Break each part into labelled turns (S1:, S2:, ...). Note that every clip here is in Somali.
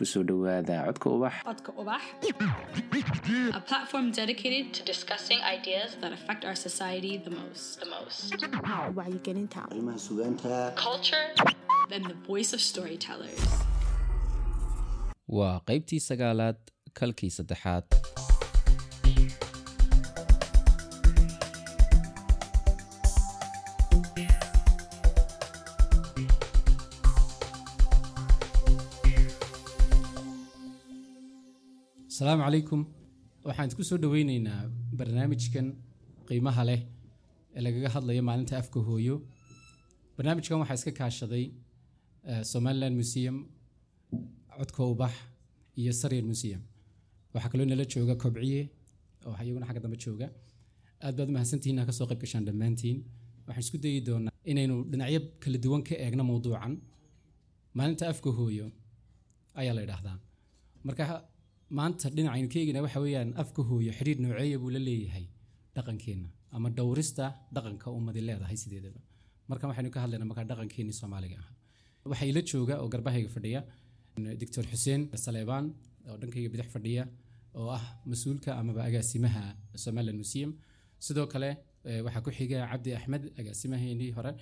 S1: ku soo dhowaada codka ubax
S2: Codka Ubax, a platform dedicated to discussing ideas that affect our society the most. The most.
S3: wacyigelinta
S4: arrimaha sugaanta
S2: Culture and the voice of storytellers.
S5: waa qaybtii sagaalaad kalkii saddexaad
S6: asalaamu calaykum. Waxaan idinku soo dhoweyneynaa barnaamijkan qiimaha leh ee lagaga hadlayo maalinta afka hooyo. Barnaamijkan waxaa iska kaashaday eh, somaliland museum codka ubax iyo saryan museum. Waxaa kaloo nala jooga kobciye oo iyaguna xagga dambe jooga. Aad baad umahadsantihiin inaad ka soo qayb gashaan dhammaantiin. Waxaan isku dayi doonaa inaynu dhinacyo kala duwan ka eegno mowduucan. Maalinta afka hooyo ayaa la idhaahdaa marka maanta dhinacaynu ka eegina waxa weeyaan afka hooyo xidhiir nooceeya buu la leeyahay dhaqankeenna ama dhowrista dhaqanka ummadi leedahay sideedaba. Marka waxaynu ka hadlaynaa markaa dhaqankeenii soomaaliga ah waxaa ila jooga oo garbahayga fadhiya doctor xuseen saleebaan oo dhankayga bidix fadhiya oo ah mas'uulka amaba agaasimaha somaliland museum. Sidoo kale eh, waxaa ku xiga cabdi axmed agaasimaheenii hore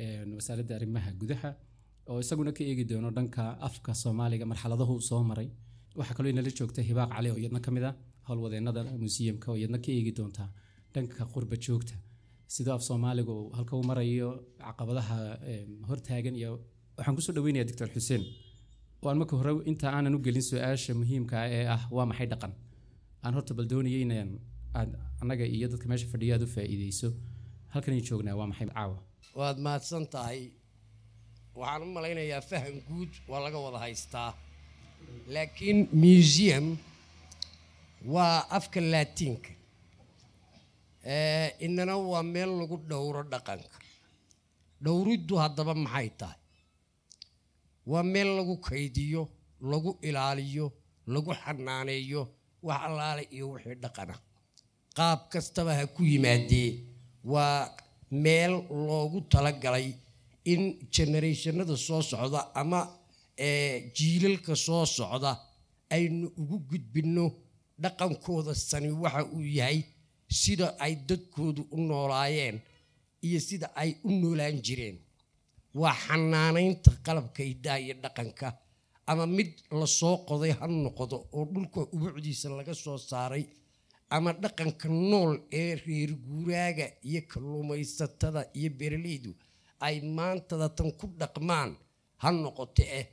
S6: eh, wasaaradda arrimaha gudaha oo isaguna ka eegi doono dhanka afka soomaaliga marxaladahu soo maray waxaa kaloo inala joogta hibaaq cali oo iyadna ka mid ah howlwadeenada museumka oo iyadna ka eegi doonta dhanka qurba joogta. Sidoo af soomaaliga uu halka u marayo caqabadaha hortaagan iyo waxaan ku soo dhaweynayaa doctor xuseen. Waan marka hore inta aanan u gelin su'aasha muhiimka ah ee ah waa maxay dhaqan? Aan horta bal doonayay inaan aad annaga iyo dadka meesha fadhiya aad u faa'iideyso. Halkanay joognaa waa maxay caawa?
S7: Waad mahadsan tahay. Waxaan u malaynayaa faham guud waa laga wada haystaa laakiin museum waa afka laatiinka Eh, inana waa meel lagu dhowro dhaqanka. Dhowriddu haddaba maxay tahay? Waa meel lagu kaydiyo lagu ilaaliyo lagu xanaaneeyo wax allaale iyo wixii dhaqana. Qaab kastaba ha ku yimaadee waa meel loogu talagalay in generationada soo socda ama eh, jiilalka soo socda aynu ugu gudbinno dhaqankooda sani waxa uu yahay sida ay dadkoodu u noolaayeen iyo sida ay u noolaan jireen. Waa xanaanaynta qalabka hidaha iyo dhaqanka ama mid la soo qoday ha noqdo oo dhulka ubucdiisa laga soo saaray ama dhaqanka nool ee reer guuraaga iyo kalluumaysatada iyo beeralaydu ay maantada tan ku dhaqmaan ha noqoto eh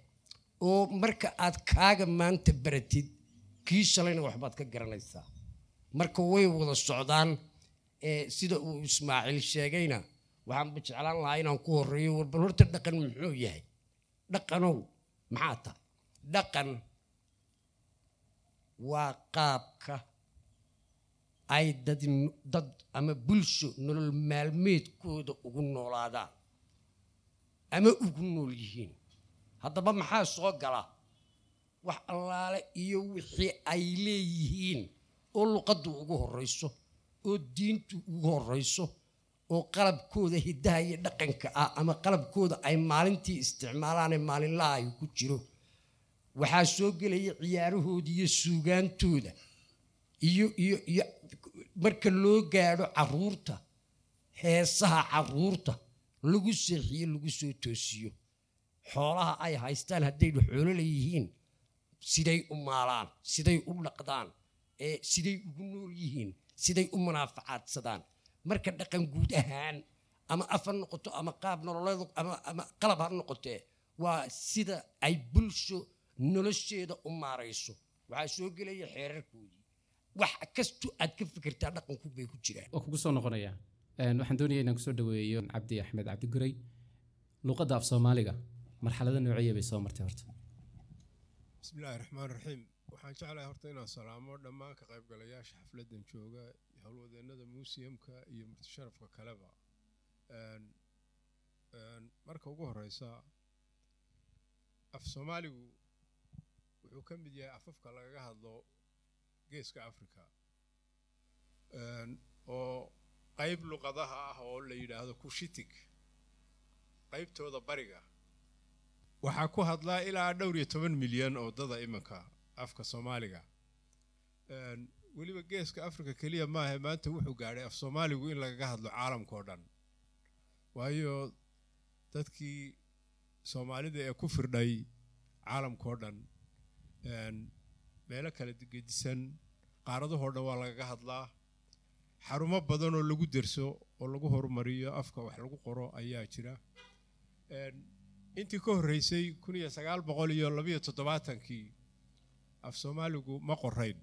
S7: oo marka aad kaaga maanta baratid kii shalayna waxbaad ka garanaysaa. Marka way wada socdaan sida uu ismaaciil sheegayna waxaanba jeclaan lahaa inaan ku horeeyo warbal horta dhaqan muxuu yahay? Dhaqanow maxaa tahay dhaqan waa qaabka ay dad dad ama bulsho nolol maalmeedkooda ugu noolaadaan ama ugu nool yihiin haddaba maxaa soo gala? Wax allaale iyo wixii ay leeyihiin oo luqaddu ugu horrayso oo diintu ugu horrayso oo qalabkooda hiddaha iyo dhaqanka ah ama qalabkooda ay maalintii isticmaalaanee maalinlaha ay ku jiro. Waxaa soo gelaya ciyaarahooda iyo suugaantooda iyo iyo iyo marka loo gaadho carruurta heesaha carruurta lagu seexiyo lagu soo toosiyo xoolaha ay haystaan haddaynu xoolo leeyihiin siday u maalaan siday u dhaqdaan ee siday ugu nool yihiin siday u munaafacaadsadaan marka dhaqan guud ahaan ama af ha noqoto ama qaab nololeed ama qalab ha noqotee waa sida ay bulsho nolosheeda u maarayso. Waxaa soo gelaya xeerarkoodii. Wax kasto aad ka fikirtaa dhaqanku bay ku jiraan.
S6: Oo kugu soo noqonaya. Een, waxaan doonaya inaan ku soo dhaweeyo cabdi axmed cabdi guray luqadda af soomaaliga marxalada noociyay bay soo martay horta?
S8: Bismillaahi raxmaan raxiim waxaan jeclahay horta inaan salaamo dhammaan ka qaybgalayaasha xafladdan jooga howlwadeennada museumka iyo martisharafka kaleba. Marka ugu horeysa af soomaaligu wuxuu ka mid yahay afafka lagaga hadlo geeska africa oo qayb luqadaha ah oo la yidhaahdo kushitig qaybtooda bariga waxaa ku hadlaa ilaa dhowr iyo toban milyan oo dada iminka afka soomaaliga. Weliba geeska afrika keliya maaha maanta wuxuu gaadhay af soomaaligu in lagaga hadlo caalamkao dhan. Waayo dadkii soomaalida ee ku firdhay caalamkao dhan meelo kala gedisan qaaradahoo dhan waa lagaga hadlaa. Xarumo badan oo lagu derso oo lagu horumariyo afka wax lagu qoro ayaa jira intii ka horreysay kun iyo sagaal boqol iyo labiyo toddobaatankii af soomaaligu ma qorayn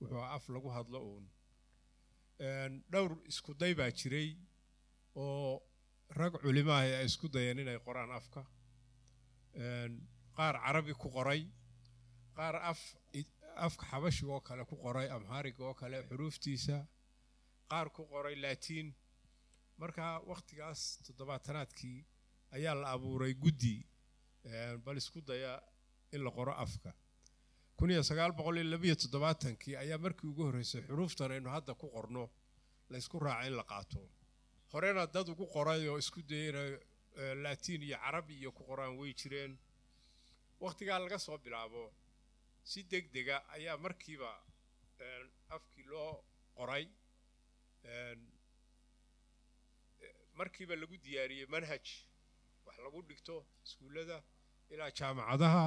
S8: wuxuu ahaa af lagu hadlo uun. Dhowr isku day baa jiray oo rag culimaaha ay isku dayeen inay qoraan afka. Qaar carabi ku qoray qaar af afka xabashiga oo kale ku qoray amhaariga oo kale xuruuftiisa. Qaar ku qoray laatiin. Marka wakhtigaas toddobaatanaadkii ayaa la abuuray guddi bal isku daya in la qoro afka. Kun iyo sagaal boqol iyo labiyo toddobaatankii ayaa markii ugu horreysay xuruuftan aynu hadda ku qorno la isku raaca in la qaato. Horena dad ugu qoray oo isku dayena eh, laatiin iyo carabi iyo ku qoraan way jireen. Wakhtigaa laga soo bilaabo si deg dega ayaa markiiba afkii loo qoray markiiba lagu diyaariyey manhaj wax lagu dhigto iskuullada ilaa jaamacadaha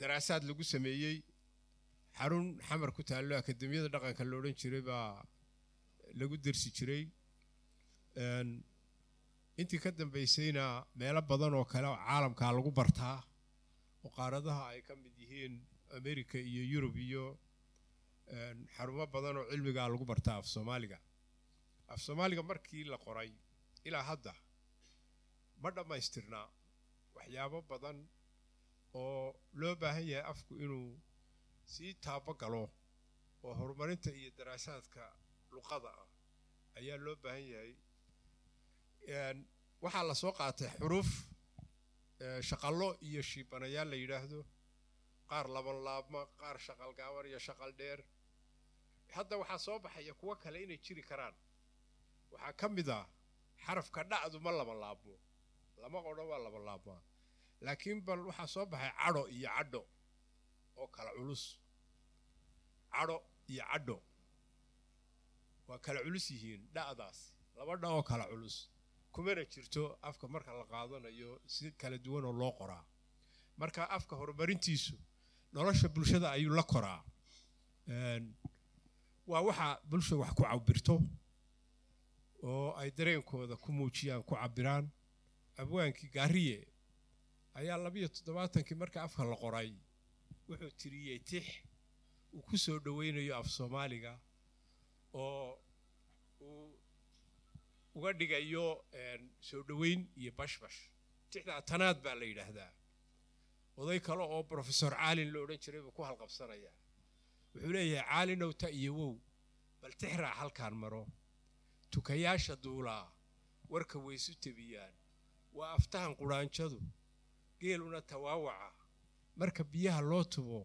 S8: daraasaad lagu sameeyey. Xarun xamar ku taallo akademiyada dhaqanka la odhan jiray baa lagu dersi jiray. Intii ka dambaysayna meelo badan oo kale oo caalamkaa lagu bartaa oo qaaradaha ay ka mid yihiin america iyo yurub iyo xarumo badan oo cilmigaa lagu bartaa af soomaaliga. Af soomaaliga markii la qoray ilaa hadda ma dhammaystirnaa waxyaabo badan oo loo baahan yahay afku inuu sii taabo galo oo horumarinta iyo daraasaadka luqada ah ayaa loo baahan yahay. Waxaa la soo qaatay xuruuf shaqallo iyo shiibanayaal la yidhaahdo. Qaar laban laabma qaar shaqal gaaban iyo shaqal dheer. Hadda waxaa soo baxaya kuwo kale inay jiri karaan. Waxaa ka mid ah xarafka dhacdu ma laban laabmo lama odhan waa laban laabmaa laakiin bal waxaa soo baxay cadho iyo cadho oo kala culus. Cadho iyo cadho. Waa kala culus yihiin dha'daas laba dha oo kala culus. Kumana jirto afka marka la qaadanayo si kala duwan oo loo qoraa. Marka afka horumarintiisu nolosha bulshada ayuu la koraa. Waa waxa bulsha wax ku cabirto oo ay dareenkooda ku muujiyaan ku cabiraan abwaankii gaariye ayaa labiyo toddobaatankii marka afka la qoray wuxuu tiriyey tix uu ku soo dhoweynayo af soomaaliga oo uu uga dhigayo soo dhoweyn iyo bashbash. Tixda tanaad baa la yidhaahdaa. Oday kale oo profesor caalin la odhan jiray buu ku halqabsanayaa. Wuxuu leeyahay caalinow ta iyo wow bal tixraac halkaan maro tukayaasha duulaa warka waysu tebiyaan. Waa aftahan qudhaanjadu geeluna tawaawaca. Marka biyaha loo tubo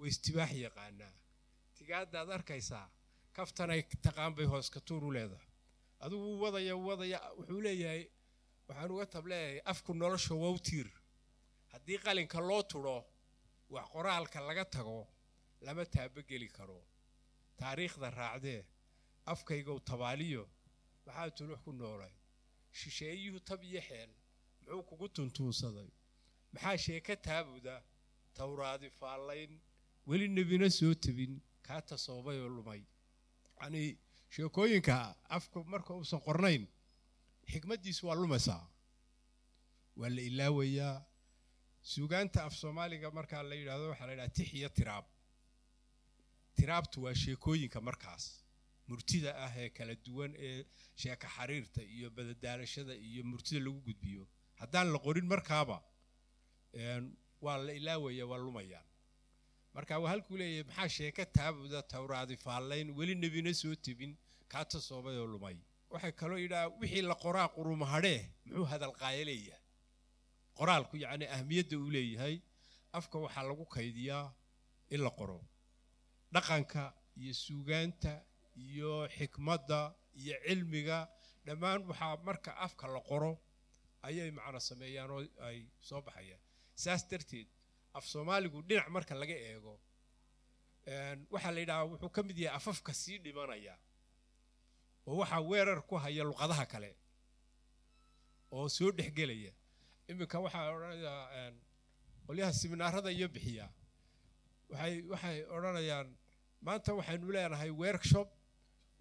S8: waystibaax yaqaanaa. Tigaadaad arkaysaa kaftanay taqaan bay hoos ka tuur u leedahay. Adigu wuu wadaya wuu wadaya wuxuu leeyahay waxaan uga tab leeyahay afku nolosha wowtiir haddii qalinka loo tudho wax qoraalka laga tago lama taabageli karo. Taariikhda raacdee afkaygow tabaaliyo maxaa tulux ku noolay shisheeyuhu tab iyo xeel muxuu kugu tuntuunsaday. Maxaa sheeka taabuda? Tawraadi faallayn weli nebina soo tebin kaa tasoobay oo lumay. Yacnii sheekooyinka afku marka uusan qornayn xikmaddiisu waa lumaysaa. Waa la ilaawayaa suugaanta af soomaaliga markaa la yidhahdo waxaa la yidhaha tix iyo tiraab. Tiraabtu waa sheekooyinka markaas murtida ah ee kala duwan ee sheeka xariirta iyo badadaalashada iyo murtida lagu gudbiyo. Haddaan la qorin markaaba waa la ilaawaya waa lumayaan marka waa halkuu leeyahay maxaa sheeka taabuda tawraadi faallayn weli nebina soo tebin kaa tasoobay oo lumay. Waxay kaloo yidhaha wixii la qoraa qurumahadhee muxuu hadalqaayo leeyahay. Qoraalku yacni ahmiyadda uu leeyahay afka waxaa lagu kaydiyaa in la qoro. Dhaqanka iyo suugaanta iyo xikmadda iyo cilmiga dhammaan waxaa marka afka la qoro ayay macno sameeyaan oo ay soo baxayaan. Saas darteed af soomaaligu dhinac marka laga eego waxaa la yidhahaa wuxuu ka mid yahay afafka sii dhimanaya oo waxaa weerar ku haya luqadaha kale oo soo dhexgelaya iminka waxaa odhanayaa qolyaha siminaarada iyo bixiya waxay waxay odhanayaan maanta waxaynu leenahay workshop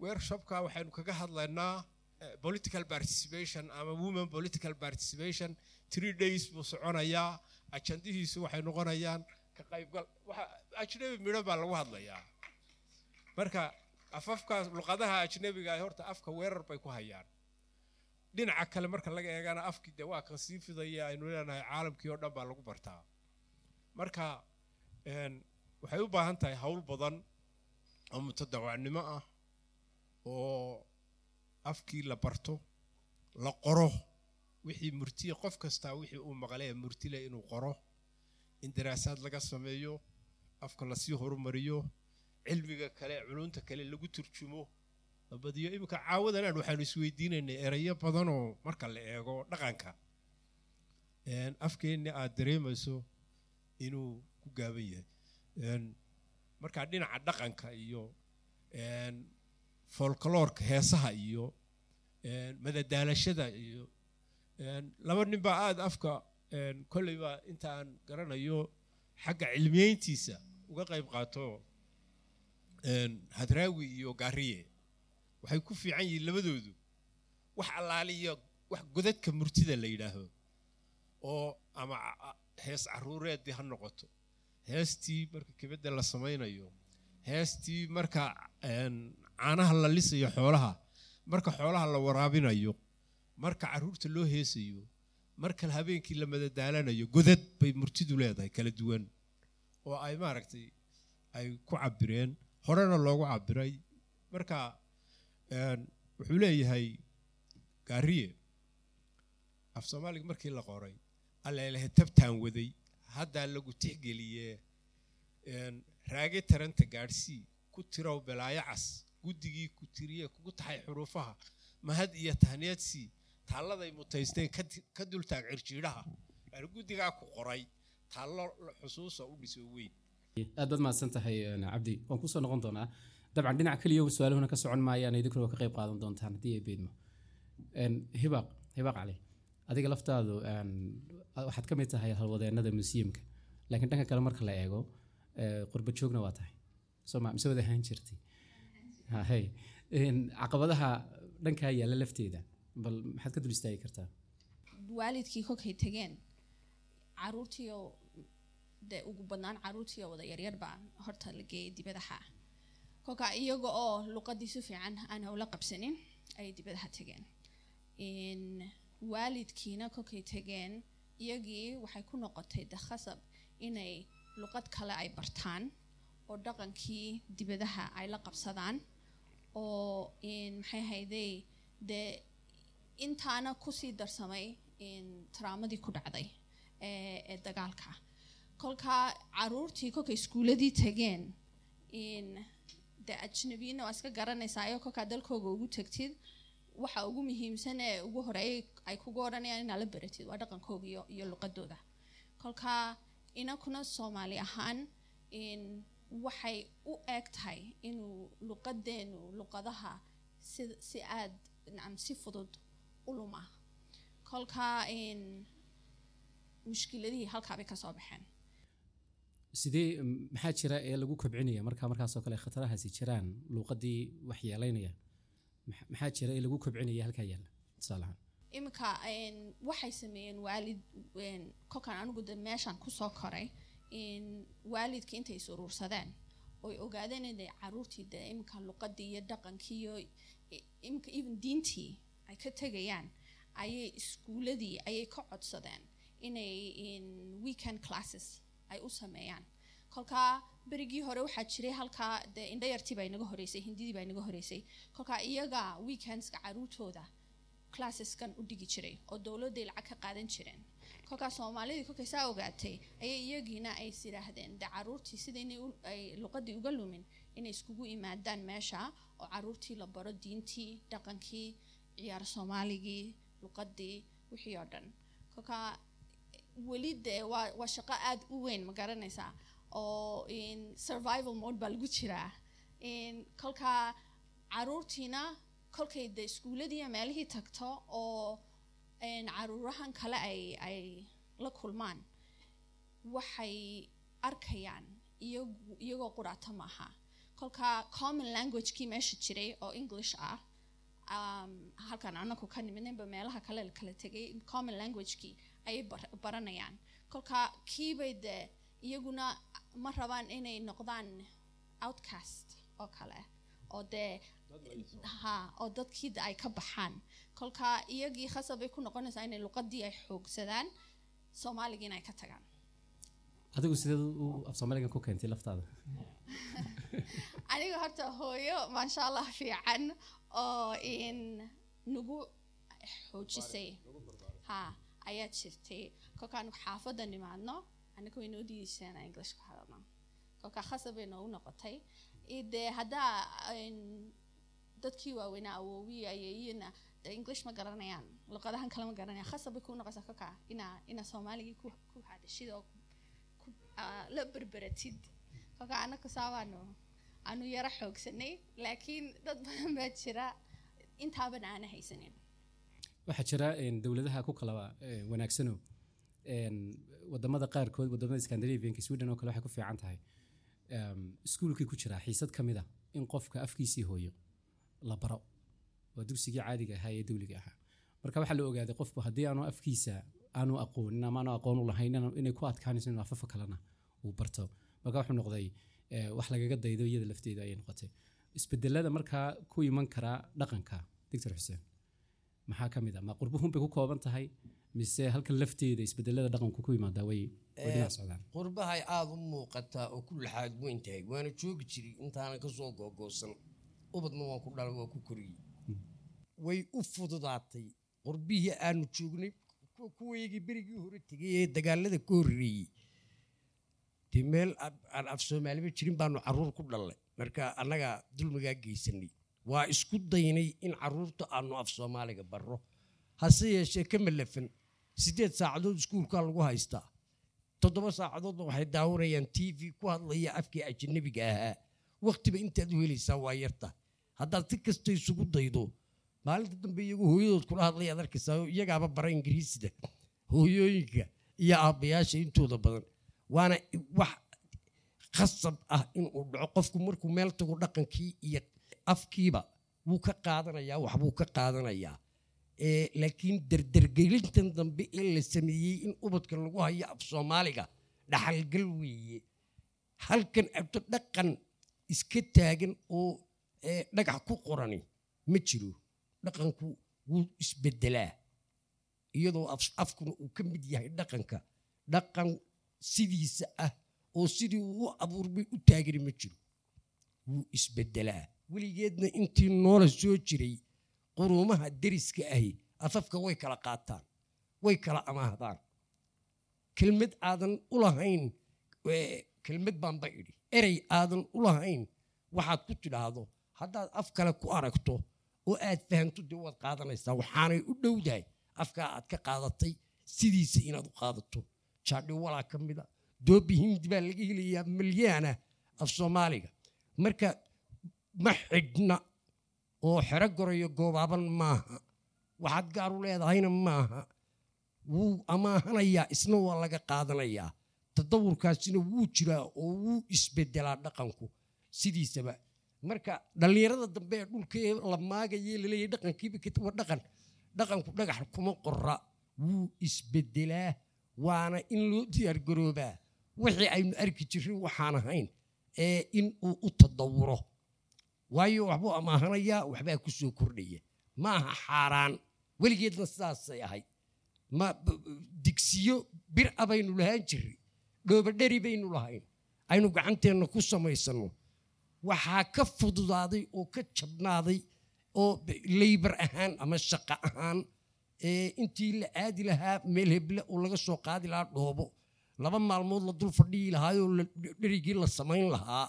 S8: workshopka waxaynu kaga hadlaynaa eh, political participation ama women political participation. Three days buu soconayaa ajandihiisu waxay noqonayaan ka qaybgal ajnabi midho baa lagu hadlayaa. Marka afafkaas luqadaha ajnabiga horta afka weerar bay ku hayaan. Dhinaca kale marka laga eegana afkii de waa kan sii fidaya aynu leenahay caalamkii oo dhan baa lagu bartaa. Marka waxay u baahan tahay hawl badan oo mutadawacnimo ah oo afkii la barto la qoro. Wixii murtiya qof kastaa wixii uu maqlee murtile inuu qoro. In daraasaad laga sameeyo afka la sii horumariyo cilmiga kale culunta kale lagu turjumo. La badiyo iminka caawadanaan waxaanu isweydiinaynay erayo badanoo marka la eego dhaqanka. Een, afkeenni aad dareemayso inuu ku gaaban yahay. Een, marka dhinaca dhaqanka iyo folkloorka heesaha iyo madadaalashada iyo laba nin baa aada afka kolleyba intaan garanayo xagga cilmiyeyntiisa uga qayb qaato hadraawi iyo gaariye. Waxay ku fiican yihiin labadoodu. Wax allaaliyo wax godadka murtida la yidhaaho oo ama hees caruureedii ha noqoto. Heestii marka kibadda la samaynayo heestii marka caanaha la lisayo xoolaha. Marka xoolaha la waraabinayo marka carruurta loo heesayo marka habeenkii la madadaalanayo godad bay murtidu leedahay kala duwan. Oo ay maaragtay ay ku cabireen horena loogu cabiray marka een, wuxuu leeyahay gaariye. Af soomaaliga markii la qoray allelehe tabtaan waday. Haddaa lagu tixgeliyee een, raage taranta gaadhsii ku tirow belaayo cas guddigii ku tiriye kugu tahay xuruufaha mahad iyo tahniyaadsii taalladay mutaysteen ka dultaag cirjiidhaha yani guddigaa ku qoray taallo xusuusa u dhiso weyn.
S6: Aad baad mahadsan tahay cabdi. Waan ku soo noqon doonaa dabcan dhinac keliya su'aaluhuna ka socon maayaan idinkuna ka qayb qaadan doontaan haddii ay beedmo. Hibaaq hibaaq cali adiga laftaadu waxaad ka mid tahay halwadeennada museumka. Laakiin dhanka kale marka la eego ee, qurba joogna waa tahay. Soo ma mise wada ahaan jirtay caqabadaha dhankaa yaalla lafteeda bal maxaad ka dul istaagi kartaa?
S1: Waalidkii kolkay tegeen caruurtiio dee ugu badnaan caruurtiio wada yaryar baa horta la geeyay dibadaha. Kolka iyaga oo luqadii si fiican aan ula qabsanin ayay dibadaha tegeen In waalidkiina kolkay tegeen iyagii waxay ku noqotay de khasab inay luqad kale ay bartaan oo dhaqankii dibadaha ay la qabsadaan oo maxay hayday dee intaana ku sii darsamay in traamadii ku dhacday ee dagaalka. Kolkaa caruurtii kolkay iskuuladii tageen de ajnabiyina waa iska garanaysaa ayoo kolkaa dalkooga ugu tagtid waxa ugu muhiimsan ee ugu horeeyay ay kugu odhanayaan inaad la baratid waa dhaqankooga iyo, iyo luqadooda. Kolkaa inakuna soomaali ahaan waxay u eeg tahay inuu luqadeenu luqadaha si, si aad nacam si fudud u luma kolkaa mushkiladihii halkaa bay ka soo baxeen.
S6: Sidee maxaa jira ee lagu kobcinaya? Marka markaasoo kale khatarahaasi jiraan luuqadii wax yeelaynaya Max- maxaa jira ee lagu kobcinaya halkaa yaalla tusaale ahaan.
S1: Iminka waxay sameeyeen waalid een, kolkaan anigu de meeshaan ku soo koray in waalidka intay is uruursadeen oy ogaadeen inay caruurtii de iminka luqadii iyo dhaqankii iyo iminka even diintii ay ka tegayaan ayay iskuuladii ayay ka codsadeen inay in weekend classes ay u sameeyaan. Kolkaa berigii hore waxaa jiray halkaa de indhayartii baa inaga horeysay hindidii baa inaga horeysay. Kolkaa iyaga weekendska caruurtooda classeskan u dhigi jiray oo dowladday lacag ka qaadan jireen kolkaa soomaalidii kolkay saa ogaatay ayay iyagiina ay is yidhaahdeen de caruurtii sida inay ay luqadii uga lumin inay iskugu imaadaan meesha oo caruurtii la baro diintii dhaqankii ciyaar soomaaligii luqadii wixii oo dhan. Kolka weli dee waa waa shaqo aada u weyn ma garanaysaa oo in survival mode baa lagu jiraa. In kolka caruurtiina kolkay de iskuulladiiya meelihii tagto oo caruurahan kale ay ay la kulmaan. Waxay arkayaan iyagu iyagoo quraata maaha. Kolka common languagekii meesha jiray oo english ah um, halkan anaku ka nimidnayba meelaha kale la kala tegay common languagekii ayay bar- baranayaan. Kolka kiibay de iyaguna ma rabaan inay noqdaan outcast oo kale oo dee ha oo dadkii ay ka baxaan. Kolka iyagii khasab bay ku noqonaysaa inay luqadii ay xoogsadaan soomaaligiina ay ka tagaan.
S6: Adigu sideed u af soomaaligan ku keentay laftaada?
S1: Aniga horta hooyo maasha allah fiican oo in nagu xoojisay. Ha ayaa jirtay. Kolkaan xaafadda nimaadno anaga way noo diidaysaan aan english ku hadalno. Kolka khasab bay noogu noqotay. Dee haddaa in dadkii waaweynaa awoowiyi ayeeyina english ma garanayaan. Luqadahan kale ma garanayaan. Khasab bay kuu noqotaa kolka inaa inaa soomaaligii ku ku hadashid oo ah, la berberatid kolka anaga saabaanu aanu yaro xoogsanay laakiin dad badan baa jira. Intaaban aana haysanin.
S6: Waxaa jira dowladaha ku kala eh, wanaagsano. Wadamada qaarkood waddamada scandinavianka sweden oo kale waxay ku fiican tahay. Iskuulkii ku jira xiisad ka mid a in qofka afkiisii hooyo la baro. Waa dugsigii caadiga ahaa ee dowliga ahaa. Marka waxaa la ogaaday qofku haddii aanu afkiisa aanu aqoonin ama aanu aqoon u lahayn inay ku adkaanayso inuu afafa kalena uu barto. Marka wuxuu noqday eh, wax lagaga daydo iyada lafteeda ayay noqotay. Isbedelada markaa ku iman karaa dhaqanka doctor xuseen maxaa ka mid ah? Ma qurbuhun bay ku kooban tahay? Mise halkan lafteeda isbedelada dhaqanku ku yimaadaa way socdaan?
S7: qurbahay aada u muuqataa oo ku laxaad weyn tahay waana joogi jiray intaanan ka soo googoosan ubadna waan ku dhalay waa ku koriyey. Way u fududaatay. Qurbihii aanu joognay. Kuwa kuwaygii berigii hore tegay ee dagaalada ka horreeyey. Dee meel aan- aan af soomaaliba jirin baanu carruur ku dhallay. Marka annagaa dulmigaa geysanay. Waa isku daynay in carruurta aanu af soomaaliga barro. Hase yeeshee ka malafan siddeed saacadood iskuulkaa lagu haystaa. Toddoba saacadoodna waxay daawanayaan t v ku hadlaya afkii ajanabiga ahaa. Wakhtiba intaad u helaysaa waa yarta haddaad si kasta isugu daydo maalinta dambe iyagu hooyadood kula hadlayaad arkaysaa iyagaaba bara ingiriisida hooyooyinka iyo aabbayaasha intooda badan. Waana wax khasab ah inuu dhaco. Qofku markuu meel tago dhaqankii iyo afkiiba wuu ka qaadanayaa waxbuu ka qaadanayaa. Laakiin derdergelintan dambe ee la sameeyey in ubadka lagu hayo af soomaaliga dhaxalgal weeye. Halkan abto dhaqan iska taagan oo dhagax ku qorani ma jiro. Dhaqanku wuu isbedelaa iyadoo af- afkuna uu ka mid yahay dhaqanka. Dhaqan sidiisa ah oo sidii uu u abuurbay u taagani ma jiro. Wuu isbedelaa. Weligeedna intii noola soo jiray quruumaha deriska ahi afafka way kala qaataan way kala amaahdaan kelmad aadan u lahayn kelmad baanba idhi erey aadan u lahayn waxaad ku tidhaahdo haddaad af kale ku aragto oo aad fahamto dee waad qaadanaysaa waxaanay u dhowdahay afkaa aad ka qaadatay sidiisa inaad u qaadato. Jaadhi walaa ka mida doobi hindi baa laga helayaa malyaana af soomaaliga. Marka ma xidhna oo xero gorayo goobaaban maaha. Waxaad gaar u leedahayna maaha. Wuu amaahanayaa isna waa laga qaadanayaa. Tadawurkaasina wuu jiraa oo wuu isbedelaa dhaqanku. Sidiisaba marka dhallinyarada dambe ee dhulka ee la maagaye la leeyahay dhaqankiiba waa dhaqan. Dhaqanku dhagax kuma qora wuu isbedelaa waana in loo diyaargaroobaa wixii aynu arki jirin waxaan ahayn ee in uu u tadawuro. Waayo waxbuu amaahanayaa waxbaa ku soo kordhaya. Ma aha xaaraan. Weligeedna sidaasay ahayd. Ma digsiyo bir a baynu lahaan jirri. Dhoobadheri baynu lahayn. Aynu gacanteenna ku samaysanno waxaa ka fududaaday oo ka jabnaaday oo leybar ahaan ama shaqo ahaan intii la aadi lahaa meel heble oo laga soo qaadi lahaa dhoobo. Laba maalmood la dul fadhiyi lahaayoo la- dherigii la samayn lahaa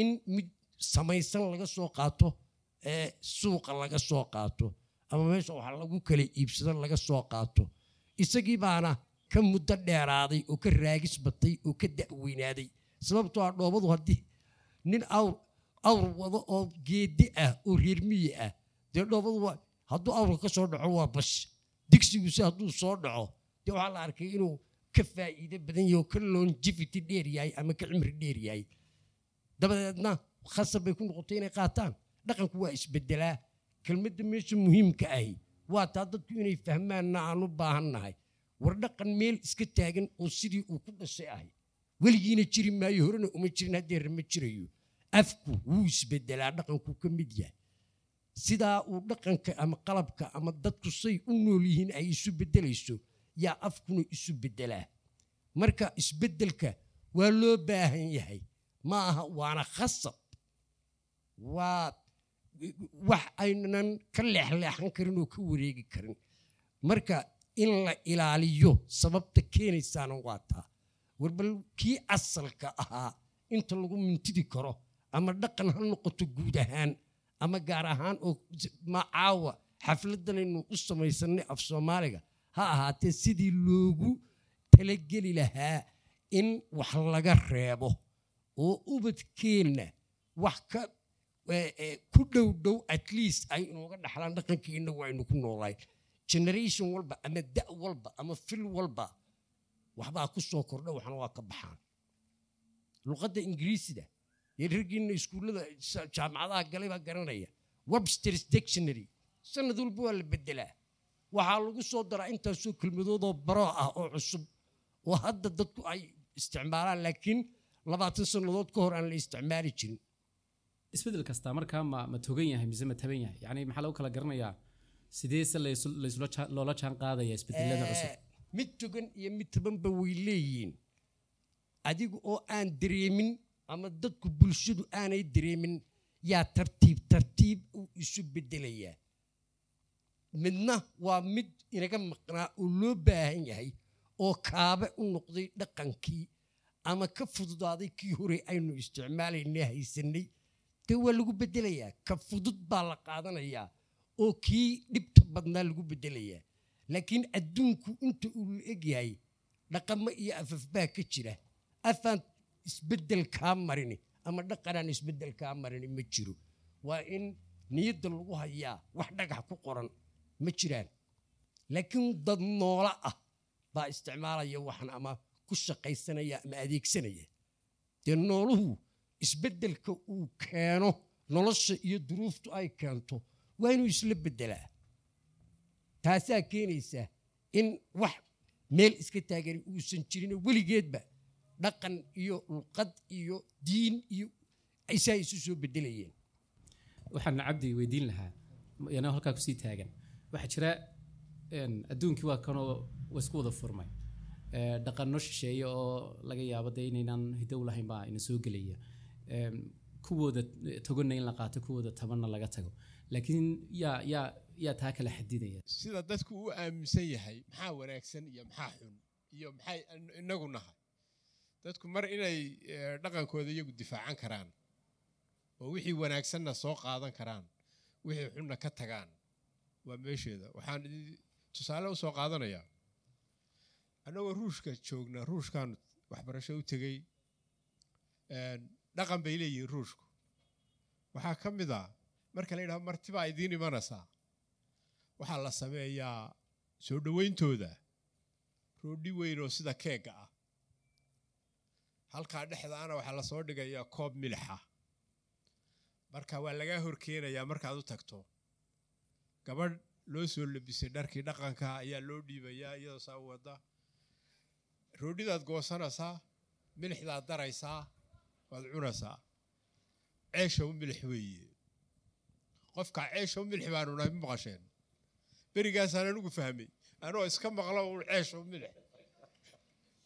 S7: in mid samaysan laga soo qaato suuqa laga soo qaato ama meesha wax lagu kala iibsado laga soo qaato. Isagii baana ka muddo dheeraaday oo ka raagis batay oo ka da'weynaaday. Sababtoo ah dhoobadu haddii nin awr awr wado oo geedi ah oo reer miyi ah. Dee dhoobadu waa hadduu awrka ka soo dhaco waa bash. Digsiguse hadduu soo dhaco dee waxaa la arkay inuu ka faa'iido badan yahay oo ka longevity dheer yahay ama ka cimri dheer yahay. Dabadeedna khasab bay ku noqotay inay qaataan. Dhaqanku waa isbedelaa. Kelmadda meesha muhiimka ahi waa taa dadku inay fahmaanna aan u baahannahay war dhaqan meel iska taagan oo sidii uu ku dhashay ahay. Weligiina jiri maayo horena uma jirin haddeerna ma jirayo afku wuu isbedelaa dhaqanku ka mid yahay. Sidaa uu dhaqanka ama qalabka ama dadku say u nool yihiin ay isu bedelayso yaa afkuna isu bedelaa. Marka isbeddelka waa loo baahan yahay ma aha waana khasab. Waa wax aynan ka leexleexan karin oo ka wareegi karin. Marka in la ilaaliyo sababta keenaysaana waa taa. Warbal kii asalka ahaa inta lagu mintidi karo ama dhaqan ha noqoto guud ahaan ama gaar ahaan oo macaawa xafladanaynu u samaysanay af soomaaliga ha ahaatee sidii loogu talageli lahaa in wax laga reebo oo ubadkeenna wax ka ku dhow dhow at least ay inooga dhaxlaan dhaqankiina waynu ku noolayn generation walba ama da' walba ama fil walba waxbaa ku soo kordha waxna waa ka baxaan. Luqadda ingiriisida raggiina iskuullada jaamacadaha galay baa garanaya websters dictionary. sanad walba waa la bedelaa waxaa lagu soo daraa intaasoo kelmadoodoo baroo ah oo cusub oo hadda dadku ay isticmaalaan laakiin labaatan sannadood ka hor aan la isticmaali jirin
S6: isbeddel kastaa markaa ma ma togan yahay mise ma taban yahay yani maxaa lagu kala garanayaa sidee se laysu- laysula jaa- loola jaan qaadaya isbedelada cusub
S7: mid togan iyo mid tabanba way leeyihiin adiga oo aan dareemin ama dadku bulshadu aanay dareemin yaa tartiib tartiib u isu bedelayaa midna waa mid inaga maqnaa oo loo baahan yahay oo kaabe u noqday dhaqankii ama ka fududaaday kii hore aynu isticmaalaynay haysanay. Dee waa lagu bedelayaa ka fudud baa la qaadanayaa oo kii dhibta badnaa lagu bedelayaa laakiin adduunku inta uu la egyahay dhaqamo iyo afafbaa ka jira. Afaan isbeddel kaa marini. Ama dhaqanaan isbeddel kaa marini ma jiro. Waa in niyadda lagu hayaa wax dhagax ku qoran ma jiraan. Laakiin dad noola ah baa isticmaalaya waxan ama ku shaqaysanaya ama adeegsanaya. Dee nooluhu isbeddelka uu keeno nolosha iyo duruuftu ay keento waa inuu isla beddelaa. Taasaa keenaysa in wax meel iska taagan uusan jirin weligeedba dhaqan iyo luqad iyo diin iyo isaa isu soo beddelayeen.
S6: Waxaan cabdi weydiin lahaa yana halkaa ku sii taagan. Waxaa jira adduunkii waa kanoo waa isku wada furmay. Dhaqanno shisheeye oo laga yaabo dee inaynaan hidow lahayn baa ina soo gelaya. Kuwooda togonna in la qaato kuwooda tabanna laga tago. Laakiin yaa yaa yaa taa kala xadidaya.
S8: Sida dadku u aaminsan yahay maxaa wanaagsan iyo maxaa xun iyo maxay in- inagu nahay dadku mar inay eh, dhaqankooda iyagu difaacan karaan oo wixii wanaagsanna soo qaadan karaan wixii xunna ka tagaan waa meesheeda. Waxaan tusaale u soo qaadanayaa annagoo ruushka joogna ruushkan waxbarasho u tegey dhaqan bay leeyihiin ruushku. Waxaa ka mid a marka la yidhaho martibaa idiin imanaysaa. Waxaa la sameeyaa soo dhowayntooda roodhi weyn oo sida keega ah halkaa dhexdaana waxaa la soo dhigayaa koob milixa marka waa lagaa horkeenayaa markaad u tagto. Gabadh loo soo labisay dharkii dhaqanka ayaa loo dhiibayaa iyadoo saa u wada roodhidaad goosanaysaa milixdaad daraysaa waad cunaysaa. Ceesha u milix weeye. Qofka ceesha u milix baanu nahay ma maqasheen. Berigaasaan anigu fahmay. Anoo iska maqlo u milix.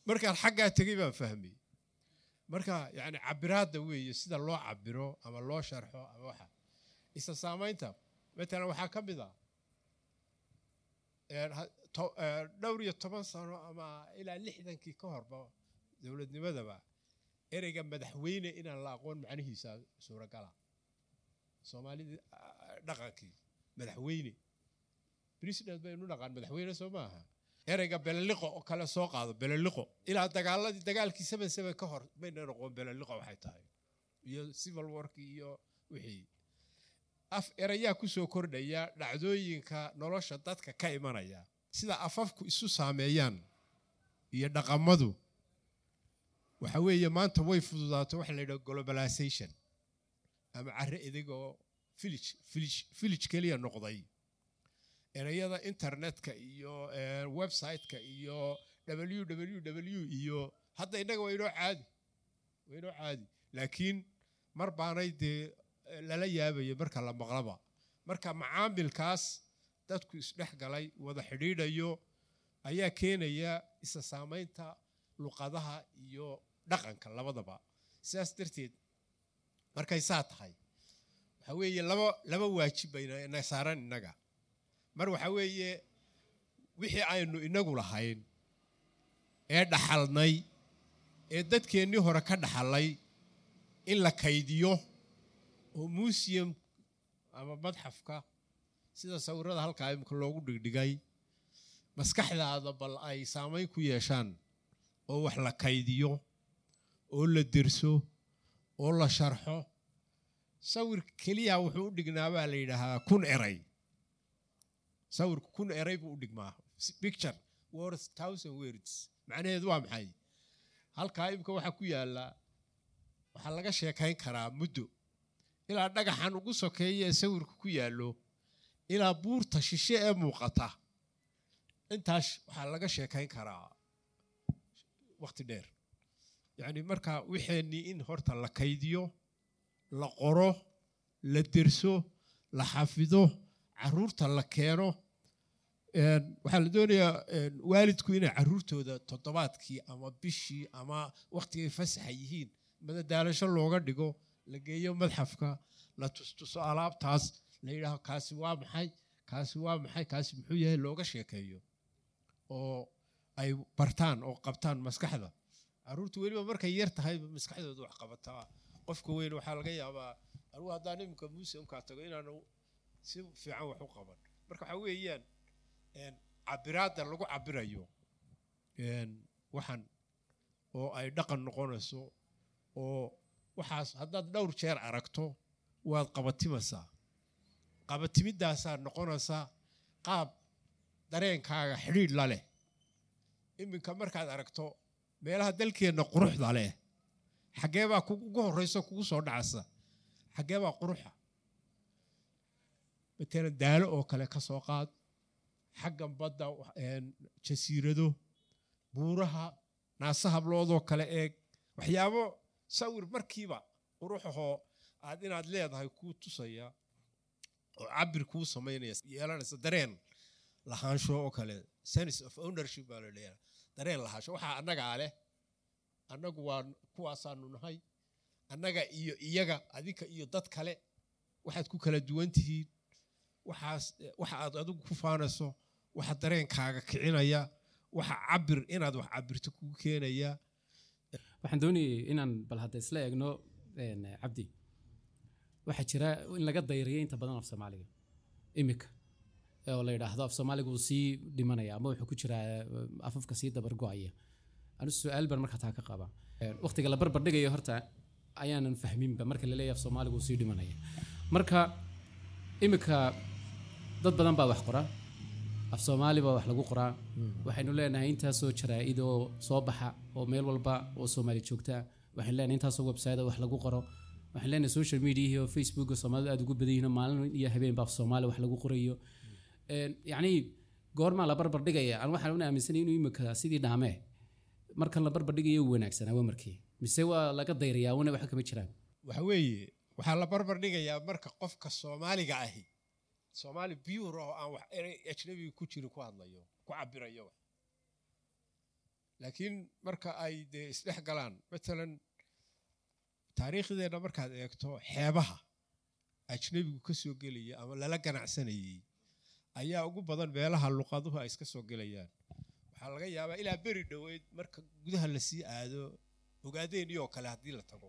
S8: Markaan xaggaa tegey baan fahmay marka yani cabiraadda weeye sida loo cabiro ama loo sharxo ama waxa. Isa saamaynta matalan waxaa ka mid a to- ee, dhowr iyo toban sano ama ilaa lixdankii ka horba dowladnimadaba ereyga madaxweyne inaan la aqoon macnihiisa suuragala. Soomaalidii ah, dhaqankii madaxweyne. President baynu dhaqaan madaxweyne soo maaha ereyga beleliqo oo kale soo qaado beleliqo ilaa dagaaladii dagaalkii seven seven ka hor mayna noqon beleliqo waxay tahay. Iyo civil warki iyo wixii. Af erayaa ku soo kordhaya dhacdooyinka nolosha dadka ka imanaya. Sida afafku isu saameeyaan iyo dhaqamadu. Waxa weeye maanta way fududaato waxa la yidhaha globalization. Ama carre village village village keliya noqday ereyada internetka iyo eh, website-ka iyo www iyo hadda innaga waa inoo caadi waa inoo caadi. Laakiin mar baanay dee eh, lala yaabayo marka la maqlaba. Marka macaamilkaas dadku isdhex galay wada xidhiidhayo ayaa keenaya isa saamaynta luqadaha iyo dhaqanka labadaba. Sidaas darteed markay saa tahay waxa weeye laba laba waajib bayna na saaran innaga mar waxa weeye wixii aynu inagu lahayn ee dhaxalnay ee dadkeennii hore ka dhaxalay in la kaydiyo oo museum ama madxafka sida sawirada halkaa imika loogu dhigdhigay maskaxdaada bal ay saamayn ku yeeshaan oo wax la kaydiyo oo la derso oo la sharxo. Sawir keliya wuxuu u dhignaa baa la yidhaahaa kun eray sawirku kun eray buu u dhigmaa picture. Worth thousand words. macnaheedu waa maxay halkaa imika waxaa ku yaalla waxaa laga sheekayn karaa muddo ilaa dhagaxan ugu sokeeya ee sawirku ku yaallo ilaa buurta shishe ee muuqata intaas waxaa laga sheekayn karaa waqti dheer yacni marka wixeennii in horta la kaydiyo la qoro la derso la xafido carruurta la keeno Een, waxaa la doonayaa waalidku inay caruurtooda toddobaadkii ama bishii ama waqtigay fasaxa yihiin madadaalasho looga dhigo la geeyo madxafka la tustuso alaabtaas la yidhaaho kaasi waa maxay? Kaasi waa maxay? Kaasi muxuu yahay? looga sheekeeyo oo ay bartaan oo qabtaan maskaxda. Caruurtu weliba markay yar tahay maskaxdooda wax qabataa qofka weyn waxaa laga yaabaa anugu haddaan iminka museumkaa tago inaanu si fiican wax u qaban. Marka waxaa weeyaan cabiraadda lagu cabirayo waxan oo ay dhaqan noqonayso oo waxaas haddaad dhowr jeer aragto waad qabatimaysaa qabatimidaasaa noqonaysaa qaab dareenkaaga xidhiidh la leh. Iminka markaad aragto meelaha dalkeenna quruxda leh xaggee baa ugu horreyso kugu soo dhacaysa. Xaggee baa quruxa matalan daalo oo kale ka soo qaad. Xaggan badda jasiirado buuraha naasa habloodoo kale eeg. Waxyaabo sawir markiiba quruxahoo aad inaad leedahay kuu tusaya oo cabir kuu samaynaya yeelanaysa dareen lahaansho oo kale. Sense of ownership baa la dareen lahaansho. Waxaa annagaa leh. Annagu waa kuwaasaanu nahay. Annaga iyo iyaga adinka iyo dad kale waxaad ku kala duwan tihiin waxaas waxa aad adigu ku faanayso waxa dareenkaaga kicinaya waxa cabir inaad wax cabirto kugu keenaya.
S6: Waxaan doonayay inaan bal hadda isla eegno cabdi. Waxaa jira in laga dayriyay inta badan af soomaaliga imika oo la yidhaahdo af soomaaliga uu sii dhimanaya ama wuxuu ku jiraa eh, afafka sii dabar go'aya. Anu su'aal baan markaa taa ka qaba. Waqtiga la barbar dhigayo horta ayaanan fahminba marka la af soomaaliga uu sii dhimanaya. Marka imika dad badan baa wax qora af soomaali baa wax lagu qoraa. Waxaynu leenahay intaasoo jaraa'id oo soo baxa oo meel walba oo soomaali joogta waxaynu leenahay intaasoo website wax lagu qoro. Waxaynu leenahay social media iyo facebook oo soomaalida aad ugu badan yihiin oo maalin iyo habeen baa af soomaali wax lagu qorayo. Een, yacni goormaa la barbar dhigaya. Aan waxaan una aaminsanay inuu imika sidii dhaamee markan la barbar dhigayo uu wanaagsanaa waa markii. Mise waa laga dayrayaa una waxa kama jiraan?
S8: Waxa weeye waxaa la barbar dhigayaa marka qofka soomaaliga ahi soomaali biyuur oo aan wax erey ajnabiga ku jirin ku hadlayo ku cabirayo laakiin marka ay dee isdhex galaan matalan taariikhdeenna markaad eegto xeebaha ajnabigu ka soo gelaya ama lala ganacsanayey ayaa ugu badan meelaha luqaduhu ay iska soo gelayaan. Waxaa laga yaabaa ilaa beri dhoweyd marka gudaha la sii aado ogaadeeniyoo kale haddii la tago.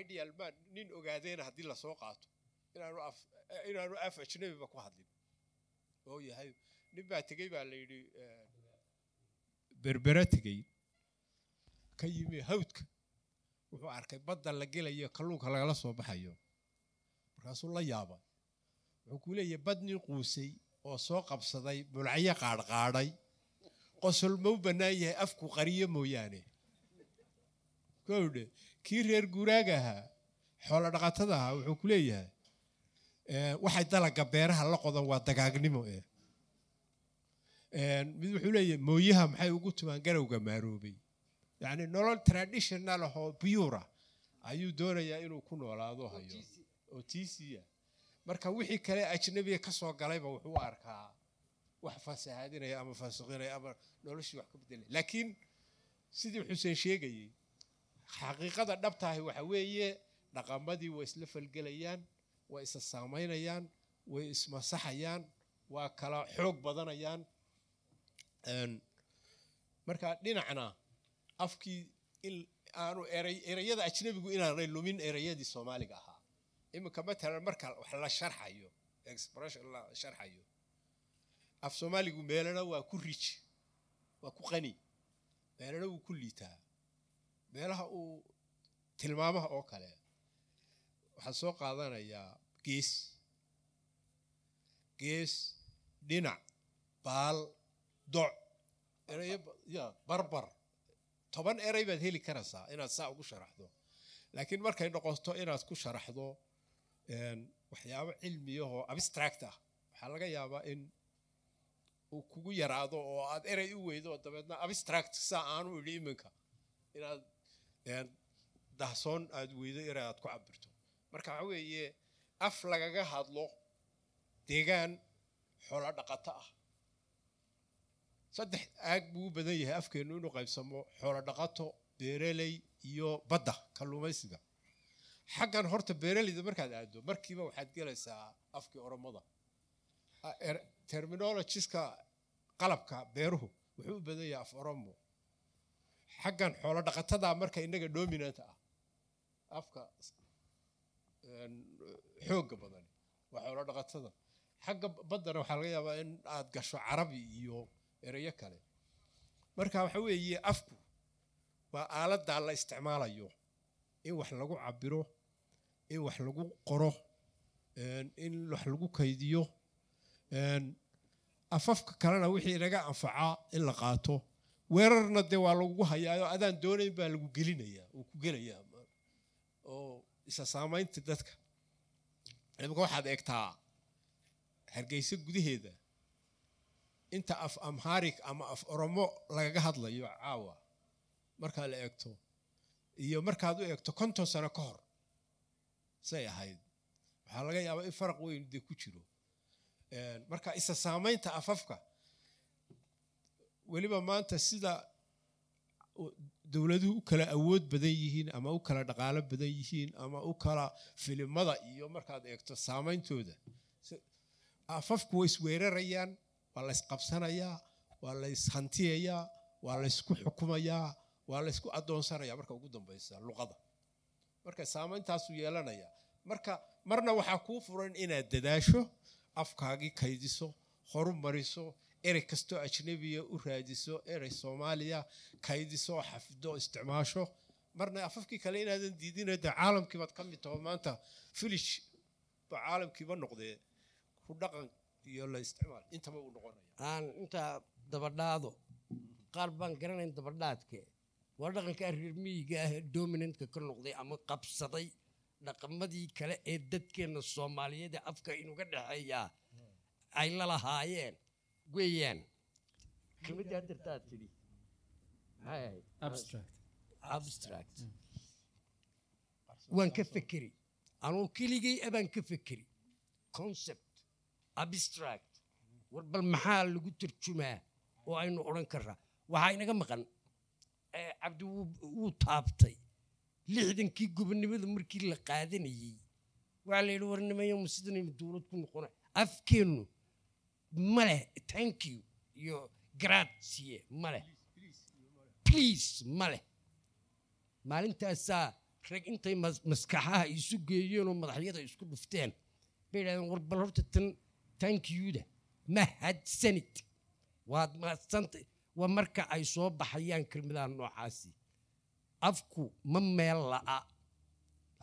S8: Ideal man nin ogaadeena haddii la soo qaato inaanu af ajnabiba ku hadlin oo yahay nin baa tegey baa la eh, berbera tegey ka yimi hawdka wuxuu arkay badda la gelayo kalluunka lagala soo baxayo. Markaasuu la yaaba. Wuxuu ku leeyahay bad nin quusay oo soo qabsaday mulcayo qaadhqaadhay qosol ma u bannaan yahay afku qariyo mooyaane. Kowdhe kii reer guuraaga ahaa xoolo dhaqatada ahaa wuxuu ku leeyahay eh, waxay dalaga beeraha la qodan waa dagaagnimo eh. Mid wuxuu leeyahay mooyaha maxay ugu tumaan garowga maaroobay? Yacni nolol traditional ah oo biyura ayuu doonayaa inuu ku noolaado hayo. Oo tiisiya marka wixii kale ajnabiga ka soo galayba wuxuu arkaa wax fasahaadinaya ama faasiqinaya ama noloshii wax ka bedelaya laakiin sidii xuseen sheegayey xaqiiqada dhabtahay waxa weeye dhaqamadii way isla falgelayaan way isa saamaynayaan way ismasaxayaan waa kala xoog badanayaan. Een, marka dhinacna afkii in aanu eray erayada ajnabigu inaanay lumin erayadii soomaaliga ahaa. Iminka matalan marka wax la sharxayo expression la sharxayo. Af soomaaligu meelana waa ku rij waa ku qani meelana wuu ku liitaa. Meelaha uu tilmaamaha oo kale waxaa soo qaadanayaa gees gees dhinac baal doc ya barbar. Toban eray baad heli karaysaa inaad saa ugu sharaxdo laakiin markay noqoto inaad ku sharaxdo waxyaabo cilmiyahoo abstract ah waxaa laga yaabaa in uu kugu yaraado oo aad erey u weydo dabeedna abstract saa aanu idhi iminka. Inaad dahsoon aad weydo erey aad ku cabirto marka waxa weeye af lagaga hadlo deegaan xoolo dhaqato ah. Saddex aag buu u badan yahay afkeennu inuu qaybsamo xoolo dhaqato beereley iyo badda kalluumaysiga. Xaggan horta beeraleyda markaad aado markiiba waxaad gelaysaa afkii oromada. Er- terminologiska qalabka beeruhu wuxuu u badan yahay af oromo. Xaggan xoolo dhaqatada marka innaga dominant ah. Afka een, xoogga badan waa xoolo dhaqatada. Xagga baddana waxaa laga yaabaa in aad gasho carabi iyo erayo kale. Marka waxa weeye afku waa aaladdaa la isticmaalayo in wax lagu cabiro in wax lagu qoro in wax lagu kaydiyo afafka kalena wixii inaga anfacaa in la qaato. Weerarna dee waa lagugu hayaayo. Adaan doonayn baa lagu gelinayaa uu ku gelayaa oo isa saamaynta dadka imika waxaad eegtaa hargeysa gudaheeda. Inta af amhaarig ama af oromo lagaga hadlayo caawa. Markaa la eegto. Iyo markaad u eegto konton sano ka hor say ahayd. Waxaa laga yaabaa in faraq weyn dee ku jiro. Marka isa saamaynta afafka weliba maanta sida dowladuhu u kala awood badan yihiin ama u kala dhaqaalo badan yihiin ama u kala filimada iyo markaad eegto saameyntooda. Afafku way isweerarayaan waa la isqabsanayaa waa la ishantiyayaa waa la ysku xukumayaa waa la ysku adoonsanayaa marka ugu dambeysa luqada. Marka saameyntaasuu yeelanaya. Marka marna waxaa kuu furan inaad dadaasho afkaagii kaydiso horu mariso erey kastoo ajnabiya u raadiso erey soomaaliya kaydiso oo xafido isticmaasho. Marna afafkii kale inaadan diidina dee caalamkiibaad ka mid taho maanta filish ba caalamkiiba noqdee ku dhaqan iyo la isticmaal. Intaba uu noqonaya.
S7: Aan intaa dabadhaado qaar baan garanayn dabadhaadke. Waa dhaqankaa reer miyiga ah ee dominantka ka noqday ama qabsaday dhaqamadii kale ee dadkeenna soomaaliyeed ee afka inuga dhexeeyaa ay la lahaayeen weeyaan kelmadii haddirtaa tidhi maxay ahayd
S6: abstract.
S7: Abstract. Waan ka fekeri anuu keligay abaan ka fekeri concept. Abstract. War bal maxaa lagu tarjumaa oo aynu odhan karraa waxaa inaga maqan eh, cabdi wuu- wuu taabtay lixdankii gobonimada markii la qaadanayey waxaa la yidhi warnimayo ma sidanaynu dowlad ku noqona. Afkeennu ma leh thank you iyo grazie ma leh. Please ma leh. Maalintaasaa rag intay mas- maskaxaha isu geeyeen oo madaxyada isku dhufteen. Bay yidhahdeen war bal horta tan tankiyuda mahadsanid waad mahadsanta waa marka ay soo baxayaan kelmadaha noocaasi. Afku ma meel la'a.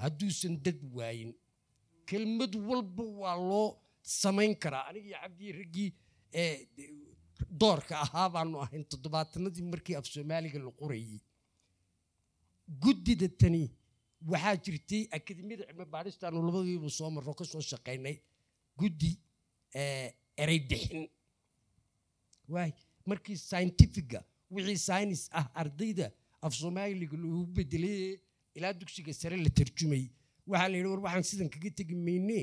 S7: Hadduusan dad waayin. Kelmad walba waa loo samayn karaa anigii cabdii raggii ee doorka ahaa baanu ahayn toddobaatanadii markii af soomaaliga la qorayey guddida tani waxaa jirtay akademiyada cilmi baadhistaanu labadiiba soo marro ka soo shaqaynay guddi erey bixin waay markii scientifiga wixii science ah ardayda af soomaaliga loogu bedelay ilaa dugsiga sare la tarjumay waxaa la yidhi war waxaan sidan kaga tegi mayne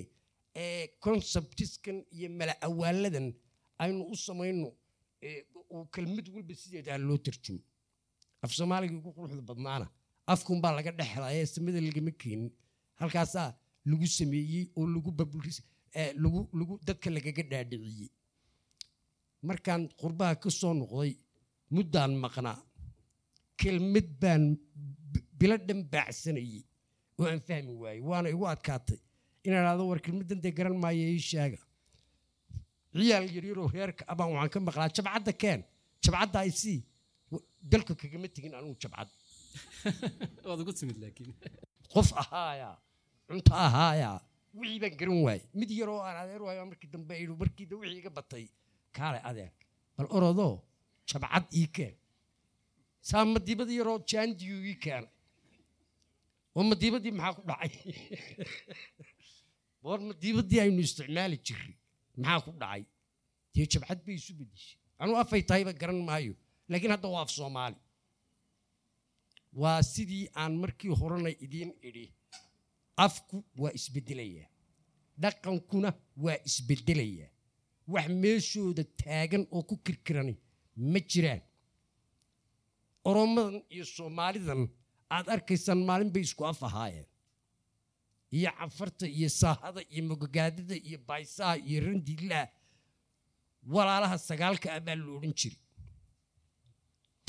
S7: conceptiskan iyo mala awaaladan aynu u samayno oo kelmad walba sideedaa loo tarjumo af soomaaliga ugu quruxda badnaana afkunbaa laga dhexlaya samada lagama keenin. Halkaasaa lagu sameeyey oo lagu dadka lagaga dhaadhiciyey. Markaan qurbaha ka soo noqday muddaan maqnaa kelmad baan bilo dhan baacsanayey oo aan fahmi waayey waana igu adkaatay inaan war dee garan maayo ii sheega ciyaal yaryaroo reerka abaan waxaan ka maqlaa jabcadda keen. Jabcadda ay sii dalka kagama tegin anugu jabcad. Qof ahaayaa cunto ahaayaa wixii baan garan waayey. Mid yaroo aan adeer waayo markii dambe idhu markii da wixii iga batay. Kaale adeer. Bal orodoo jabcad ii keen. Saa madiibad yaroo jaandiyu ii keenay oo madiibadii maxaa ku dhacay war madiibadii aynu isticmaali jirray maxaa ku dhacay? Dee jabcad bay isu bedeshay. Anuu afay tahayba garan maayo. Laakiin hadda waa af soomaali. Waa sidii aan markii horena idiin idhi afku waa isbeddelayaa dhaqankuna waa isbeddelayaa wax meeshooda taagan oo ku kirkirani ma jiraan. Oromadan iyo soomaalidan aad arkaysaan maalin bay isku af ahaayeen iyo cafarta iyo saahada iyo mogagaadada iyo baysaha iyo randiilaha walaalaha sagaalka ah baa la odhan jiray.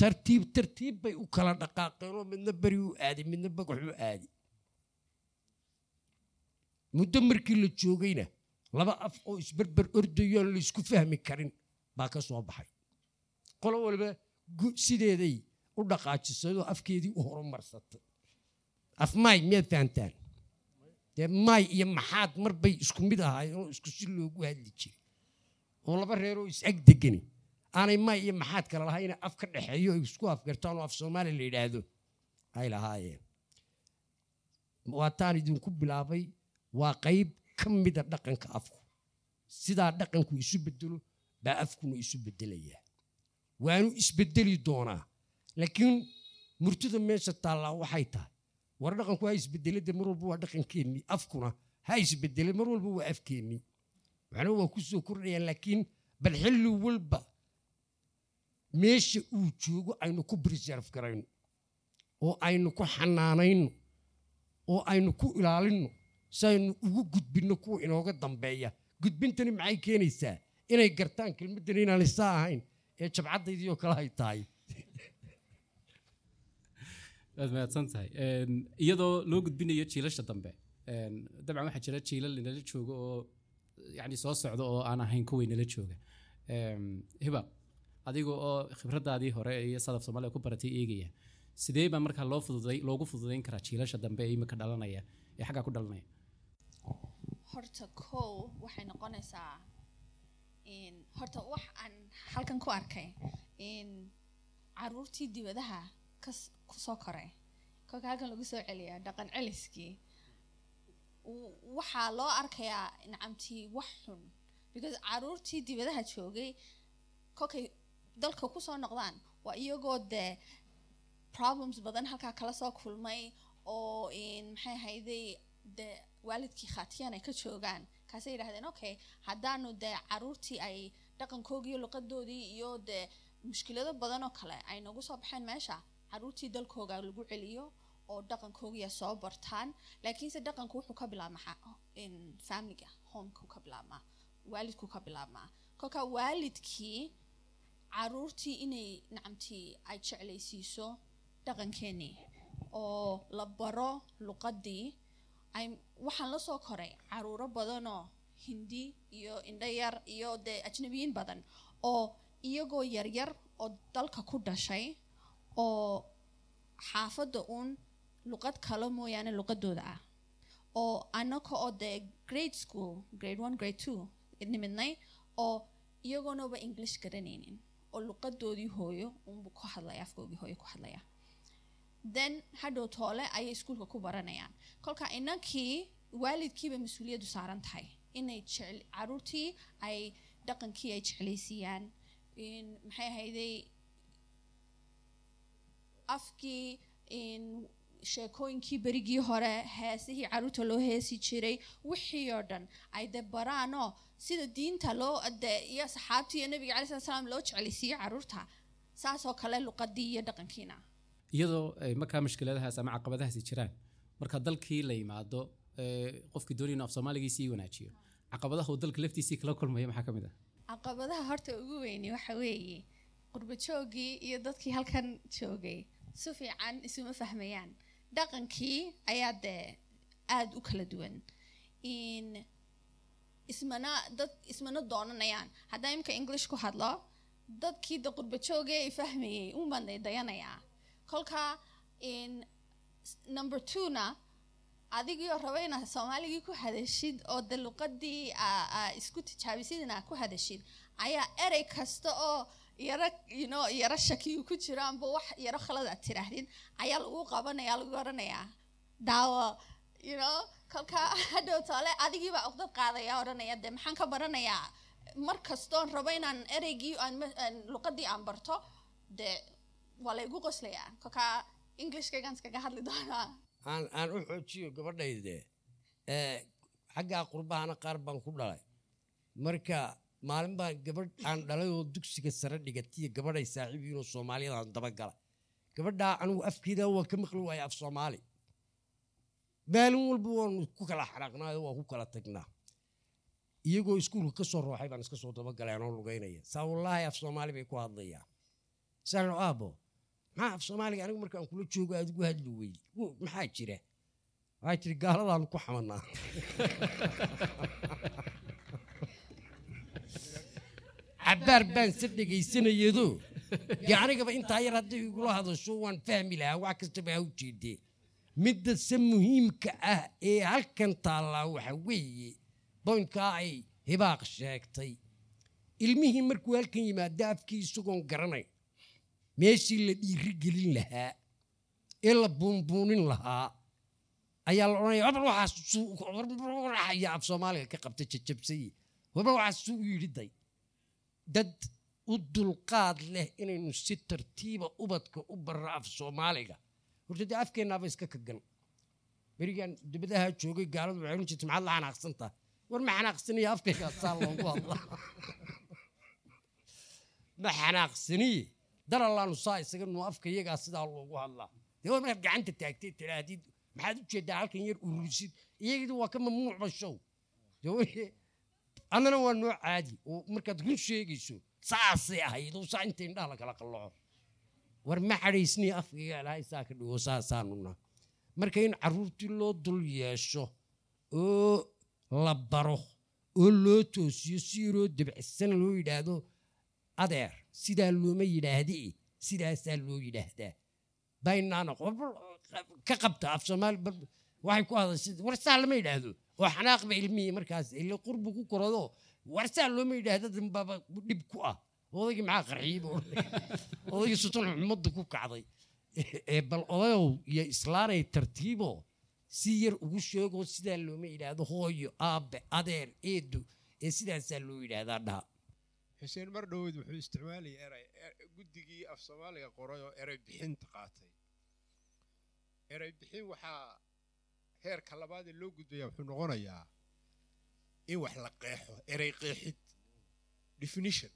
S7: Tartiib tartiib bay u kala dhaqaaqeenoo midna beri u aaday midna bagax u aaday. Muddo markii la joogayna laba af oo isberber ordayoon la isku fahmi karin baa ka soo baxay. Qolo waliba sideeday u dhaqaajisadoo afkeedii u horumarsatay. Af maay miyaad fahantaan dee maay iyo maxaad mar bay isku mid ahaayeen oo isku si loogu hadli jiray. Oo laba reeroo is-ag degani. Aanay maay iyo maxaad kale lahayna af ka dhexeeyo ay isku afgartaan oo af soomaaliya la yidhaahdo. Ay lahaayeen. Waataan idinku bilaabay waa qayb ka mida dhaqanka afku. Sidaa dhaqanku isu bedelo baa afkuna isu bedelayaa waanu isbedeli doonaa laakiin murtida meesha taallaa waxay tahay war dhaqanku ha isbedelade mar walba waa dhaqankeennii afkuna ha isbedele mar walba waa afkeennii waxna waa ku soo kordhayaan laakiin bal xilli walba meesha uu joogo aynu ku preserve garayno oo aynu ku xanaanayno oo aynu ku ilaalinno si aynu ugu gudbinno kuwa inooga dambeeya. Gudbintani maxay keenaysaa? Inay gartaan kelmaddani inaanay saa ahayn ee jabcaddaydii oo kale ay tahay
S6: waad mahadsan tahay iyadoo loo gudbinayo jiilasha dambe. Dabcan waxaa jira jiilal inala jooga oo yani soo socda oo aan ahayn kuway nala jooga. Hiba adiga oo khibraddaadii hore iyo sadaf soomaaliya ku baratay eegaya sidee baa markaa loo fududay loogu fududayn karaa jiilasha dambe ee imika dhalanaya ee xaggaa ku dhalanaya?
S1: Horta kow waxay noqonaysaa horta wax aan halkan ku arkay in caruurtii dibadaha kas ku soo koray. Kolka halkan lagu soo celiyaa dhaqan celiskii waxaa loo arkayaa nacamtii wax xun. Because caruurtii dibadaha joogay kolkay dalka ku soo noqdaan waa iyagoo dee problems badan halkaa kala soo kulmay oo maxay ahayday dee waalidkii khaatiyaan ay ka joogaan. Kaasay yidhahdeen okay haddaanu dee caruurtii ay dhaqankoogii iyo luqadoodii iyo dee mushkilado badan oo kale ay nagu soo baxeen meesha caruurtii dalkooga lagu celiyo oo dhaqankoogiya soo bartaan laakiinse dhaqanku wuxuu ka bilaabmaa familiga homeka ka bilaabmaa waalidku ka bilaabmaa. Kolka waalidkii caruurtii inay nacamtii ay jeclaysiiso dhaqankeenii oo la baro luqadii ay waxaan la soo koray caruuro badanoo hindi iyo indhayar iyo dee ajnabiyiin badan oo iyagoo yaryar oo dalka ku dhashay oo xaafadda uun luqad kale mooyaane luqadooda ah. Oo anaka oo dee grade school grade one grade two nimidnay oo iyagoonaba english garanaynin oo luqadoodii hooyo unbu ku hadlaya afkoogii hooyo ku hadlaya. Then hadhow toole ayay iskuulka ku baranayaan. Kolka inankii waalidkiiba mas'uuliyaddu saaran tahay. Inay jecel caruurtii ay dhaqankii ay jeclaysiiyaan. In maxay ahayday afkii in sheekooyinkii berigii hore heesihii carruurta loo heesi jiray wixii oo dhan ay de baraanoo sida diinta loo de iyo saxaabtii iyo nabiga calai slat salaam loo jeclaysiiyo carruurta saasoo kale luqadii iyo dhaqankiina
S6: iyadoo ay markaa mushkiladahaas ama caqabadahaasi jiraan marka dalkii la yimaado qofkii doonaya inuu af soomaaligii sii wanaajiyo caqabadaha uu dalka laftiisii kala kulmaya maxaa ka mid ah
S1: caqabadaha horta ugu weyni waxa weeye qurbo joogii iyo dadkii halkan joogay si fiican isuma fahmayaan. Dhaqankii ayaa dee aada u kala duwan. Ismana dad ismana doonanayaan. Haddaan imka english ku hadlo dadkii de qurbo joogee ay fahmayay unbaan day dayanayaa. Kolka number two-na adigio raba inaad soomaaligii ku hadashid oo de luqadii aa- aa isku tijaabisid inaad ku hadashid ayaa erey kasta oo yaro you yaro shakiyu ku jiro amba wax yaro khalad aad tiraahdid ayaa lagu qabanaya lagu oranayaa daawo you kolka hadhow toole adigiibaa uqdad qaadaya odhanaya. De maxaan ka baranayaa mar kastoon rabo inaan ereygii aan luqadii aan barto de waa laygu qoslayaa. Kolka englishkaygaan iskaga hadli doonaa.
S7: Aan aan u xoojiyo gabadhayde ee xaggaa qurbahana qaar baan ku dhalay. Marka maalin baan gabadh aan dhalay oo dugsiga sare dhigatiyo gabadhay saaxiibiinoo soomaaliyadaan dabagala gabadhaa anigu afkeeda waa ka maqli waaya af soomaali. Maalin walba waanu ku kala xanaaqnaayo waa ku kala tagnaa. Iyagoo iskuulka ka soo rooxay baan iska dabagalay anoo lugaynaya saa wallaahi af soomaali bay ku hadlayaan. Saan aabo maxaa af soomaaliga anigu markaan kula joogo aad hadli weydi. Maxaa jira? Waxaa jira gaaladaanu ku xamanaa cabaar baan se dhegaysanayado dee anigaba intaa yar hadday igula hadasho waan fahmi lahaa wax kastaba ha u midda se muhiimka ah ee halkan taallaa waxa weeye boynkaa ay hibaaq sheegtay. Ilmihii markuu halkan yimaado afkii isagoon garanay. Meeshii la dhiiri gelin lahaa ee la buunbuunin lahaa ayaa la odhanaya wabal waxaasaya af soomaaliga ka qabta jajabsaye wabal waxaasuu u yidhi day dad u dulqaad leh inaynu si tartiiba ubadka u barro af soomaaliga. Horta dee afkeennaaba iska kagan berigan dibadaha joogay gaaladu waxay ohan jirta maxaad la xanaaqsantaa war ma xanaaqsaniya afkaygaa loogu hadlaa ma xanaaqsaniye dalallaanu saa isaga nuu afka iyagaa sidaa loogu hadlaa dee war markaad gacanta taagtay tiraahdid maxaad u jeedaa halkan yar ururisid iyagidi waa ka mamnuucba show. Dee annana waa noo caadi. Oo markaad run sheegayso saasay ahayd. Oo saa inta indhaha lakala qallaco war ma cadhaysniya afkayga ilahay saa ka dhigo saasaanuna marka in carruurtii loo dul yeesho oo la baro oo loo toosiyo si yaroo debcisan loo yidhaahdo adeer sidaa looma yidhaahde sidaasaa loo yidhaahdaa. Baynaana ka qabta af soomaali waxay ku hadashay war saa lama yidhaahdo oo xanaaqba ilmihii markaas ile qurbu ku korado war saa looma yidhaahdo dambaba dhib ku ah. Odaygii maxaa qarxiyey buu odhanaya. odaygii sutun xumadda ku kacday. Ee bal odayow iyo islaanay tartiibo si yar ugu sheego sidaa looma yidhaahdo hooyo aabe adeer eedo ee sidaasaa loo yidhaahdaa dhaha
S8: xuseen mar dhoweyd wuxuu isticmaalayay eray e- guddigii af soomaaliga qoray oo erey bixinta qaatay. Erey bixin waxaa heerka labaad ee loo gudbaya wuxuu noqonayaa in wax la qeexo erey qeexid. Definition.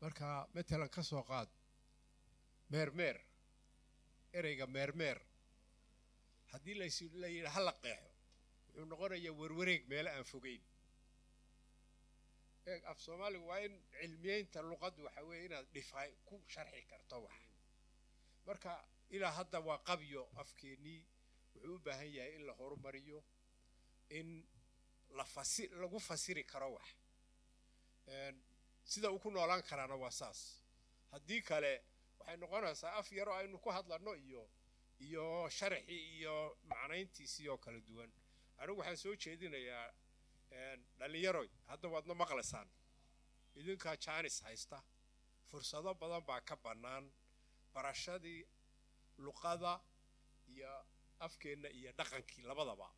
S8: Marka matalan ka soo qaad meermeer ereyga meermeer haddii lays la yidha ha la qeexo wuxuu noqonayaa werwareeg meelo aan fogeyn. Eeg af soomaaliga waa in cilmiyeynta luqaddu waxa weeye inaad dhifay ku sharxi karto wax. Marka ilaa hadda waa qabyo afkeennii wuxuu u baahan yahay in la horumariyo in la fasi lagu fasiri karo wax. Sida uu ku noolaan karaana waa saas. Haddii kale waxay noqonaysaa af yaroo aynu ku hadlanno iyo iyo sharaxii iyo macnayntiisii oo kala duwan. Anigu waxaan soo jeedinayaa dhallinyaroy hadda waadna maqlaysaan idinkaa jaanis haysta. Fursado badan baa ka bannaan. Barashadii luqada iyo afkeenna iyo dhaqankii labadaba.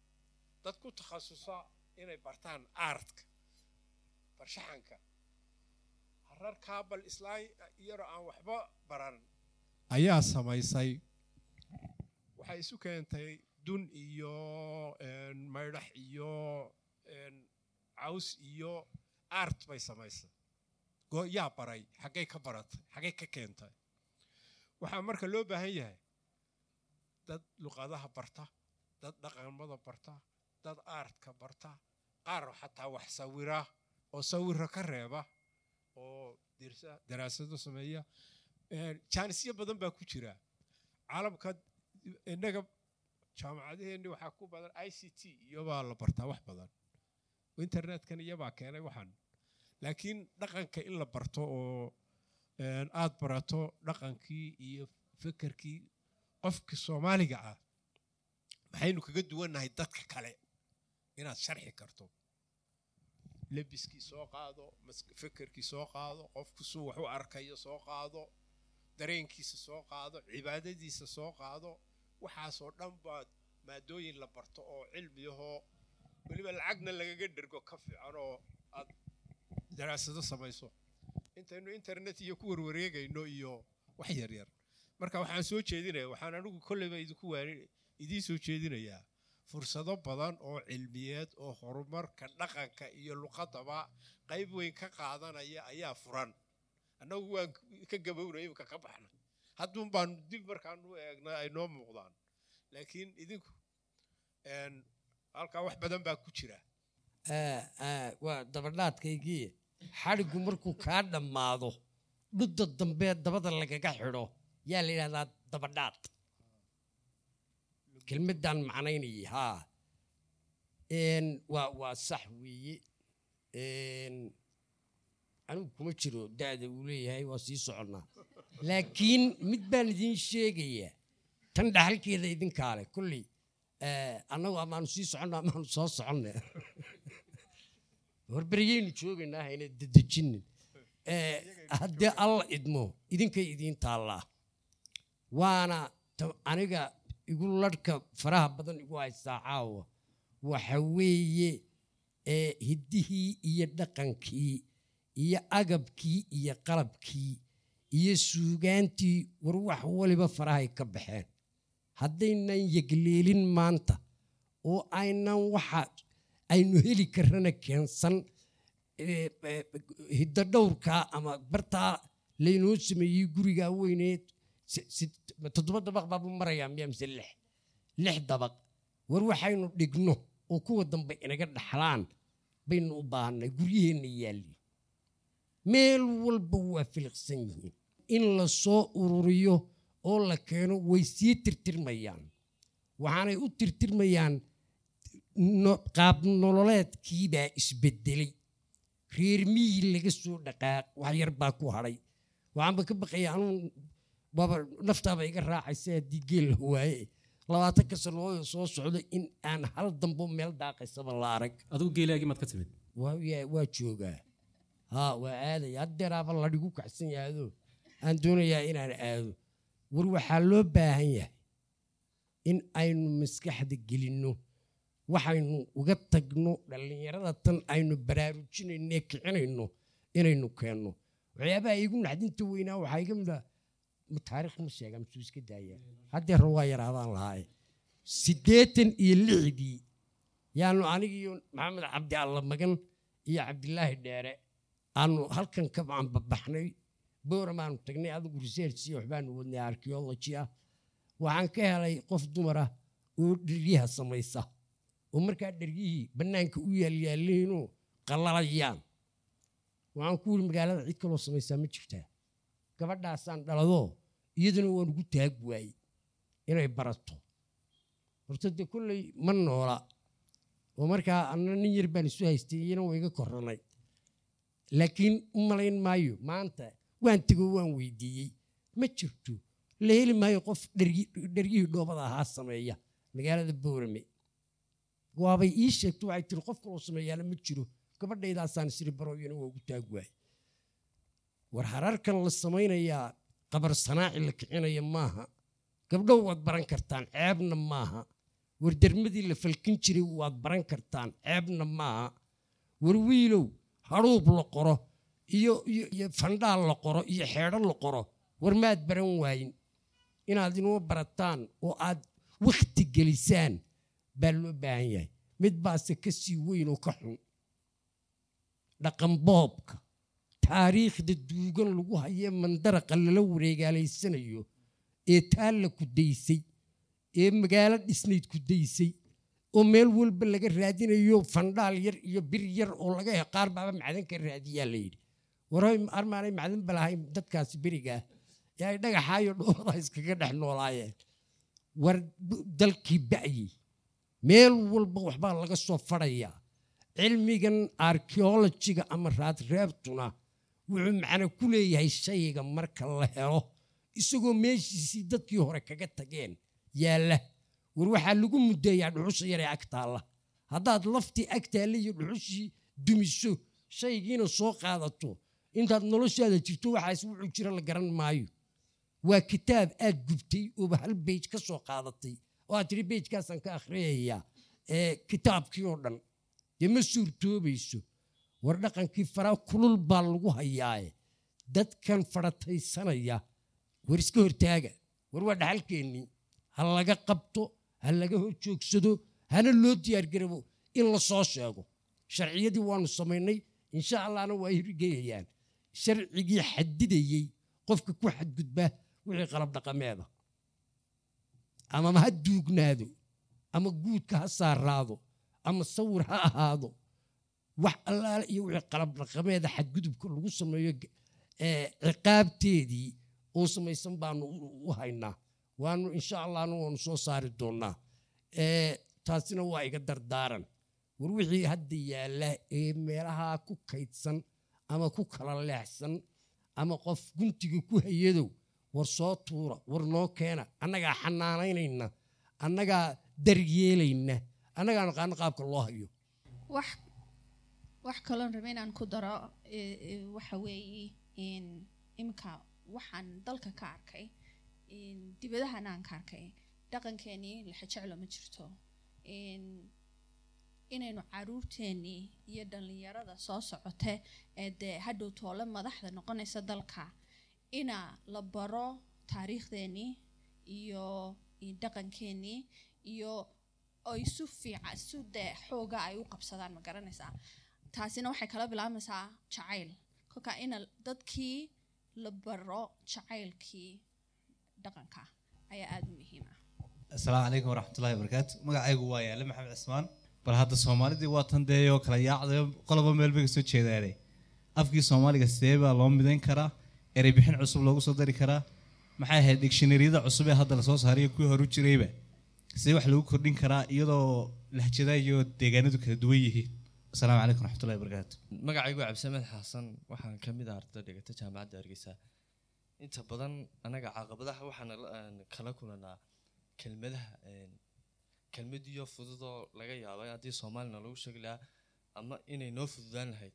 S8: Dad ku takhasusa inay bartaan aartka farshaxanka harar kaabal islaan iyadoo aan waxba baran. Ayaa samaysay. Waxay isu keentay dun iyo maydhax iyo caws iyo art bay samaysay. Go yaa baray xaggay ka baratay xaggay ka keentay. Waxaa marka loo baahan yahay dad luqadaha barta dad dhaqamada barta dad aartka barta qaar xataa wax sawira oo sawiro ka reeba oo daraasado sameeya. Jaanisyo badan baa ku jira. Caalamka innaga jaamacadaheenni waxaa ku badan i c t iyobaa la bartaa wax badan. Internetkan iyabaa keenay waxaan. Laakiin dhaqanka in la barto oo een, aad barato dhaqankii iyo fekerkii qofka soomaaliga ah maxaynu kaga duwannahay dadka kale inaad sharxi karto. Lebiskii soo qaado fekerkii soo qaado qofku suu wax u arkayo soo qaado dareenkiisa soo qaado cibaadadiisa soo qaado waxaasoo dhan baa maadooyin la barto oo cilmiyahoo weliba lacagna lagaga dhergo ka fiican oo aad daraasado samayso. Intaynu internet iyo ku warwareegayno iyo wax yaryar marka waxaan soo jeedinaya waxaan anigu kolleyba idinku waani idiin soo jeedinayaa fursado badan oo cilmiyeed oo horumarka dhaqanka iyo luqadaba qayb weyn ka qaadanaya ayaa furan. Annagu waan ka gabownay imika ka baxna. Hadduun baan dib markaan u eegna ay noo muuqdaan. Laakiin idinku halkaa wax badan baa ku jira.
S7: Waa dabadhaadkaygii xadhigu markuu kaa dhammaado dhudda dambe dabada lagaga xidho yaa la yidhahdaa dabadhaad kelmaddan macnaynayay haa waa waa sax weeye anigu kuma jiro da'da uu leeyahay waa sii soconnaa laakiin mid baan idiin sheegayaa tan dhaxalkeeda idinkaa leh kolley eh, annagu amaanu sii soconno amaanu soo soconne horberyaynu joogaynaa hayna dedejinin Eh, haddii alla idmo idinkay idiin taallaa waana aniga igu ladhka faraha badan igu haystaa caawa. Waxa weeye hiddihii iyo dhaqankii iyo agabkii iyo qalabkii iyo suugaantii war wax waliba farahay ka baxeen. Haddaynan yegleelin maanta oo aynan waxa aynu heli karrana keensan hiddo dhowrka ama bartaa laynoo sameeyey gurigaa weyneed toddoba dabaq baabuu marayaa miya mise lix lix dabaq. War waxaynu dhigno oo kuwa dambe inaga dhaxlaan baynu u baahanay guryaheenna yaalli meel walba waa filiqsan yihiin. In la soo ururiyo oo la keeno way sii tirtirmayaan. Waxaanay u tirtirmayaan qaab nololeedkiibaa isbedelay. Reer miyi laga soo dhaqaaq wax yar baa ku hadhay waxaanba ka baqaya anuu waaba naftaaba iga raacaysa haddii geel la waaye. Labaatan ka sanooyo soo socda in aan hal dambo meel daaqaysaba la arag.
S6: Adigu geelaagii maad ka timid?
S7: Waa joogaa. Haa waa aadaya haddeeraaba ladhigu kacsan yahaado aan doonayaa inaan aado. War waxaa loo baahan yahay in aynu maskaxda gelinno waxaynu uga tagno dhallinyarada tan aynu baraarujinayno ee kicinayno inaynu keenno. Waxyaabaha iigu naxdinta weynaa waxaa iga mid ah ma taariikh ma sheega masuu iska daaya haddeer waa yaraadaan lahaaye siddeetan iyo lixdii yaanu anigiiyo maxamed cabdi alla magan iyo cabdilaahi dheere aanu halkan ka aanbabaxnay booramaanu tagnay adigu research iyo waxbaanu wadnay archaeology ah. Waxaan ka helay qof dumar ah oo dheryaha samaysa oo markaa dheryihii bannaanka u yaalyaalliinoo qallalayaan. Waxaan ku yiri magaalada cid kaloo samaysaa ma jirtaa? Gabadhaasaan dhaladoo iyaduna waan ugu taag waayey inay barato. Horta dee kolley ma noola. Oo markaa anna nin yar baan isu haystay iyana waa iga korranay. Laakiin u malayn maayo maanta waan tego waan weydiiyey. Ma jirto la heli maayo qof dhergihii dhoobada ahaa sameeya. Magaalada boorame. Waabay ii sheegto waxay tiri qof kaloo sameeyaana ma jiro. Gabadhaydaasaan isiri baroyana waa ugu taag waay war hararkan la samaynayaa qabar sanaaci la kicinaya maaha. Gabdhow waad baran kartaan ceebna maaha. War dermadii la falkin jiray waad baran kartaan ceebna maaha. War wiilow hadhuub la qoro iyo iyo fandhaal la qoro iyo xeedho la qoro. War maad baran waayin. Inaad inoo barataan oo aad wakhti gelisaan baa loo baahan yahay. Mid baase ka sii weyn oo ka xun. Dhaqan boobka taariikhda duugan lagu hayee mandaraqa lala wareegaalaysanayo ee taalla ku daysay ee magaalo dhisnayd ku daysay oo meel walba laga raadinayo fandhaal yar iyo bir yar oo laga he qaar baaba macdan raadiyaa la yidhi. Waray armaanay macdan balahayn dadkaasi berigaa ee ay dhagaxaayo dhoobada iskaga dhex noolaayeen. War dalkii ba'yey meel walba waxbaa laga soo fadhayaa cilmigan archeologiga ama raadreebtuna wuxuu macno ku leeyahay shayga marka la helo isagoo meeshiisii dadkii hore kaga tageen. Yaalla war waxaa lagu muddeeyaa dhuxusha yaree ag taalla haddaad laftii ag taalla iyo dhuxushii dumiso shaygiina soo qaadato intaad noloshaada jirto waxaas wuxuu jira la garan maayo. Waa kitaab aad gubtay ooba hal beyj ka soo qaadatay oo aad tiri beyjkaasaan ka akhriyayaa kitaabkii oo dhan. Dee ma suurtoobayso war dhaqankii faraa kulul baa lagu hayaaye dadkan farataysanaya. War iska hortaaga. War waa dhaxalkeennii ha laga qabto ha laga hor joogsado hana loo diyaargarabo in la soo sheego. Sharciyadii waanu samaynay insha allahna waa hirgeyayaan sharcigii xadidayey qofka ku xadgudba wixii qalab dhaqameeda. Ama ha duugnaado ama guudka ha saaraado ama sawir ha ahaado wax allaale iyo wixii qalab dhaqameeda xadgudubka lagu sameeyo ciqaabteedii oo samaysan baanu u- haynaa. Waanu insha allahna waanu soo saari doonaa ee taasina waa iga dardaaran. War wixii hadda yaalla ee meelaha ku kaydsan ama ku kala leexsan ama qof guntiga ku hayadow war soo tuura war noo keena. Annagaa xanaanaynayna annagaa daryeelayna annagaa naqaano qaabka loo hayo
S1: wax kaloon raba inaan ku daro waxa weeye in imika waxaan dalka ka arkay in dibadahana aan ka arkay dhaqankeenii laxa jeclo ma jirto in inaynu caruurteenii iyo dhallinyarada soo socote ee dee hadhow toole madaxda noqonaysa dalka ina la baro taariikhdeenii iyo dhaqankeenii iyo ay su fiican su dee xooga ay u qabsadaan ma garanaysaa taasina waxay kala bilaabmaysaa jacayl. Kolka ina dadkii la baro jacaylkii dhaqanka ayaa aada u muhiim ah.
S3: Asalaamu calaykum waraxmatullahi wabarakaatu. Magacaygu waa yaale maxamed cismaan. Bal hadda soomaalidii waa tan dee oo kala yaacday qoloba meel bay ka soo jeedaane afkii soomaaliga sidee baa loo midayn karaa? Erey cusub loogu soo dari karaa? Maxay ahayd digshinariyada cusub ee hadda la soo saariyo kuwii horu jirayba? Sidee wax lagu kordhin karaa iyadoo lahjada iyo deegaanadu kala duwan yihiin asalaamu calaykum waraxmatullahi wabarakaatu
S4: magacaygu cabdisamed xasan waxaan ka mid ah ardayda dhigata jaamacadda hargeysa. Inta badan anaga caqabadaha waxaan kala kulanaa kelmadaha een, kelmad iyo fududoo laga yaaba in haddii soomaalina lagu sheegi lahaa ama inay noo fududaan lahayd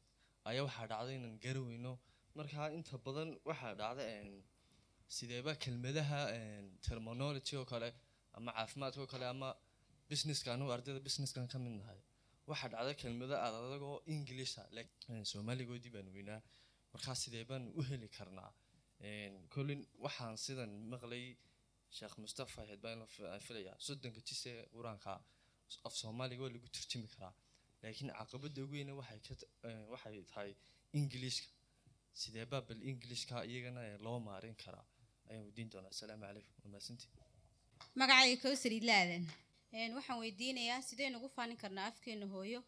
S4: ayaa waxaa dhacday inaan garaweyno marka inta badan waxaa dhacda sideeba kelmadaha terminology oo kale ama caafimaadka oo kale ama businesska anigu ardayda businesskan ka mid nahay waxaa dhacda kelmado aad adagoo inglisha soomaaligoodii baan weynaa. Markaa sidee baan u heli karnaa? Een, kollin waxaan sidan maqlay sheekh mustafa ahayd baan la fi- aan filayaa soddonka jise qur'aanka af soomaaliga waa lagu turjumi karaa. Laakiin caqabada ugu t- een, waxay tahay ingiliishka. Sidee baa bal ingiliishka iyagana ee loo maarin karaa? Ayaan weydiin doonaa. Asalaamu calaykum. Waa mahadsantihin
S9: magacayga kowsar idlaadan waxaan weydiinayaa sidaynu ugu faanin karnaa afkeena hooyo?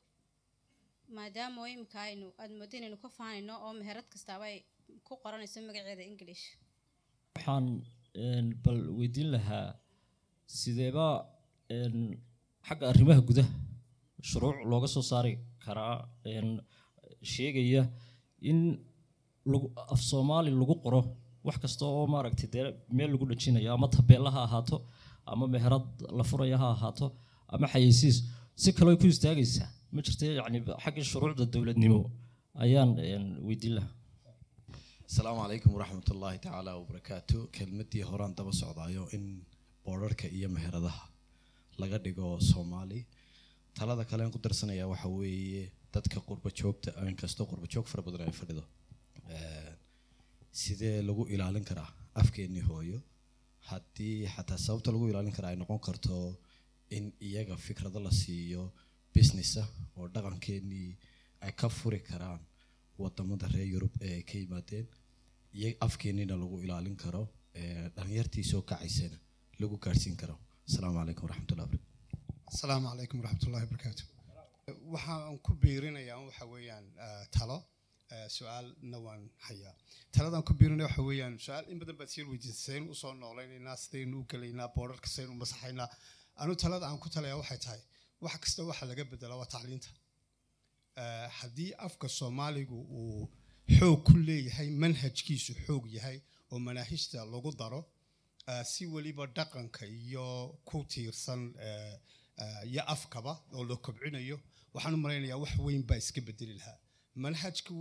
S9: Maadaama oo imika aynu aad moodo inaynu ka faanayno oo meherad kastaaba ay ku qoranayso magaceeda english.
S10: Waxaan bal weydiin lahaa sideeba xagga arrimaha gudaha. Shuruuc looga soo saari karaa sheegaya in lagu- af soomaali lagu qoro. Wax kasta oo maaragtay dee meel lagu dhajinayo ama tabeella ha ahaato ama meherad la furaya ha ahaato ama xayeysiis. Si kale ku istaagaysaa. Ma jirta yacni xagga shuruucda dowladnimo ayaan weydiin lahaa
S11: asalaamu calaykum waraxmat ullaahi tacaala wabarakaatu kelmadii horaan daba socdaayo in boodharka iyo meheradaha laga dhigo soomaali. Talada kale ku darsanaya waxa weeye dadka qurba joogta inkastoo qurba joog fara badan ay fadhido. Sidee lagu ilaalin karaa afkeennii hooyo haddii xataa sababta lagu ilaalin karaa ay noqon karto in iyaga fikrado la siiyo businessa oo dhaqankeenii ay ka furi karaan waddamada reer yurub ee ay ka yimaadeen iyo afkeennina lagu ilaalin karo dhalinyartii soo kacaysana lagu gaadhsiin karo. Asalaamu calaykum waraxmatullahi wabarakatu
S12: asalaamu calaykum waraxmatullahi wabarakaatu waxaan ku biirinayaa waxa weeyaan eh, talo su'aalna waan hayaa. Taladaan ku biirinaya waxa weeyaan su'aal in badan baad sii weydiisay sidaynu u soo noolaynaynaa sidaynu u gelaynaa boorarka sidaynu masaxaynaa. Anu talada aan ku talaya waxay tahay wax kasta waxa laga bedelaa waa tacliinta. Eh, haddii afka soomaaligu uu xoog ku leeyahay manhajkiisu xoog yahay oo manaahijta lagu daro eh, si weliba dhaqanka iyo ku tiirsan eh, eh, iyo afkaba oo la kobcinayo waxaan u malaynayaa wax weyn baa iska bedeli lahaa. Manhajku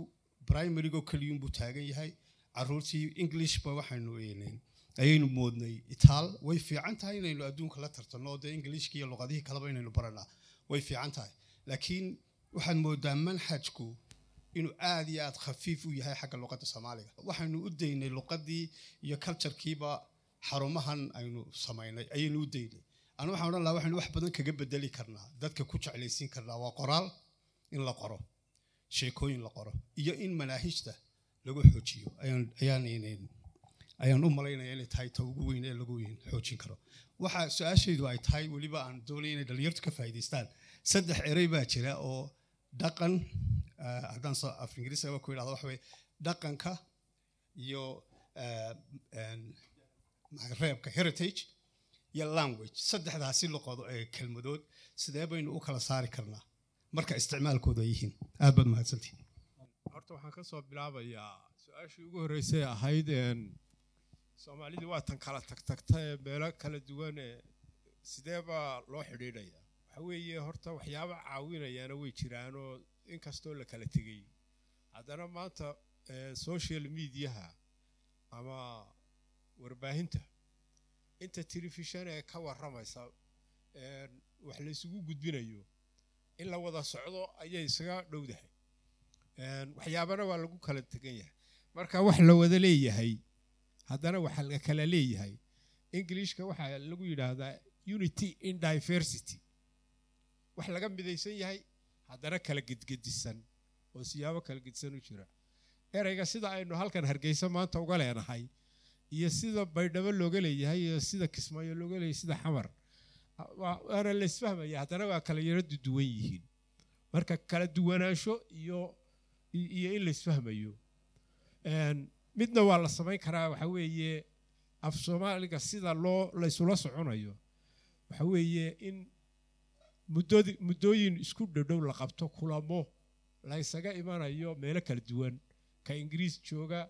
S12: primarygo keliyuunbuu taagan yahay. Caruurtii englishba waxaynu eenayn ayaynu moodnay itaal. Way fiican tahay inaynu adduunka la tartanno dee englishka iyo luqadihii kaleba inaynu baranaa way fiican tahay. Laakiin waxaad moodaa manhajku inuu aad iyo aad khafiif u yahay xagga luqadda soomaaliga. Waxaynu u daynay luqadii iyo culturekiiba xarumahan aynu samaynay ayaynu u daynay. Anu waxaan odhan lahaa waxaynu wax badan kaga bedeli karnaa. Dadka ku jeclaysiin karnaa waa qoraal in la qoro sheekooyin la qoro iyo in manaahijta lagu xoojiyo. Ayaan u malaynaya inay tahay ta ugu weyn ee lagu xoojin karo. Waxa su'aashaydu ay tahay weliba aan doonaya inay dhalinyartu ka faa'iidaystaan. Saddex erey baa jira oo dhaqan eh, haddaan af ingiriiska ku idhahdo waxa dhaqanka iyo maxay- reebka heritage iyo language. Saddexdaasi luqado ee kelmadood sidee baynu u kala saari karnaa marka isticmaalkoodu ay yihiin. Aad baad mahadsantihin
S8: horta waxaan ka soo bilaabayaa su'aashii ugu horreysay ahayd soomaalidii waa tan kala tagtagta ee meelo kala duwan ee sidee baa loo xidhiidhaya waxa weeye horta waxyaabo caawinayaana way jiraanoo inkastoo la kala tegey haddana maanta social mediaha ama warbaahinta inta telefishan ee ka warramaysa wax la isugu gudbinayo in la wada socdo ayay isaga dhowdahay waxyaabana waa lagu kala tegan yahay. Marka wax la wada leeyahay haddana waxa la kala leeyahay englishka waxaa lagu yidhaahdaa unity in diversity. Wax laga midaysan yahay haddana kala gedgedisan oo siyaabo kala gedisan u jira. Ereyga sida aynu halkan hargeysa maanta uga leenahay iyo sida baydhabo looga leeyahay iyo sida kismaayo looga leeyahay sida xamar waana la isfahmaya haddana waa kala yaro duwan yihiin. Marka kala duwanaansho iyo iyo in la isfahmayo Een, midna waa la samayn karaa waxa weeye af soomaaliga sida loo la isula soconayo waxa weeye in muddodi- muddooyin isku dhadhow la qabto kulamo la isaga imanayo meelo kala duwan. Ka ingiriis jooga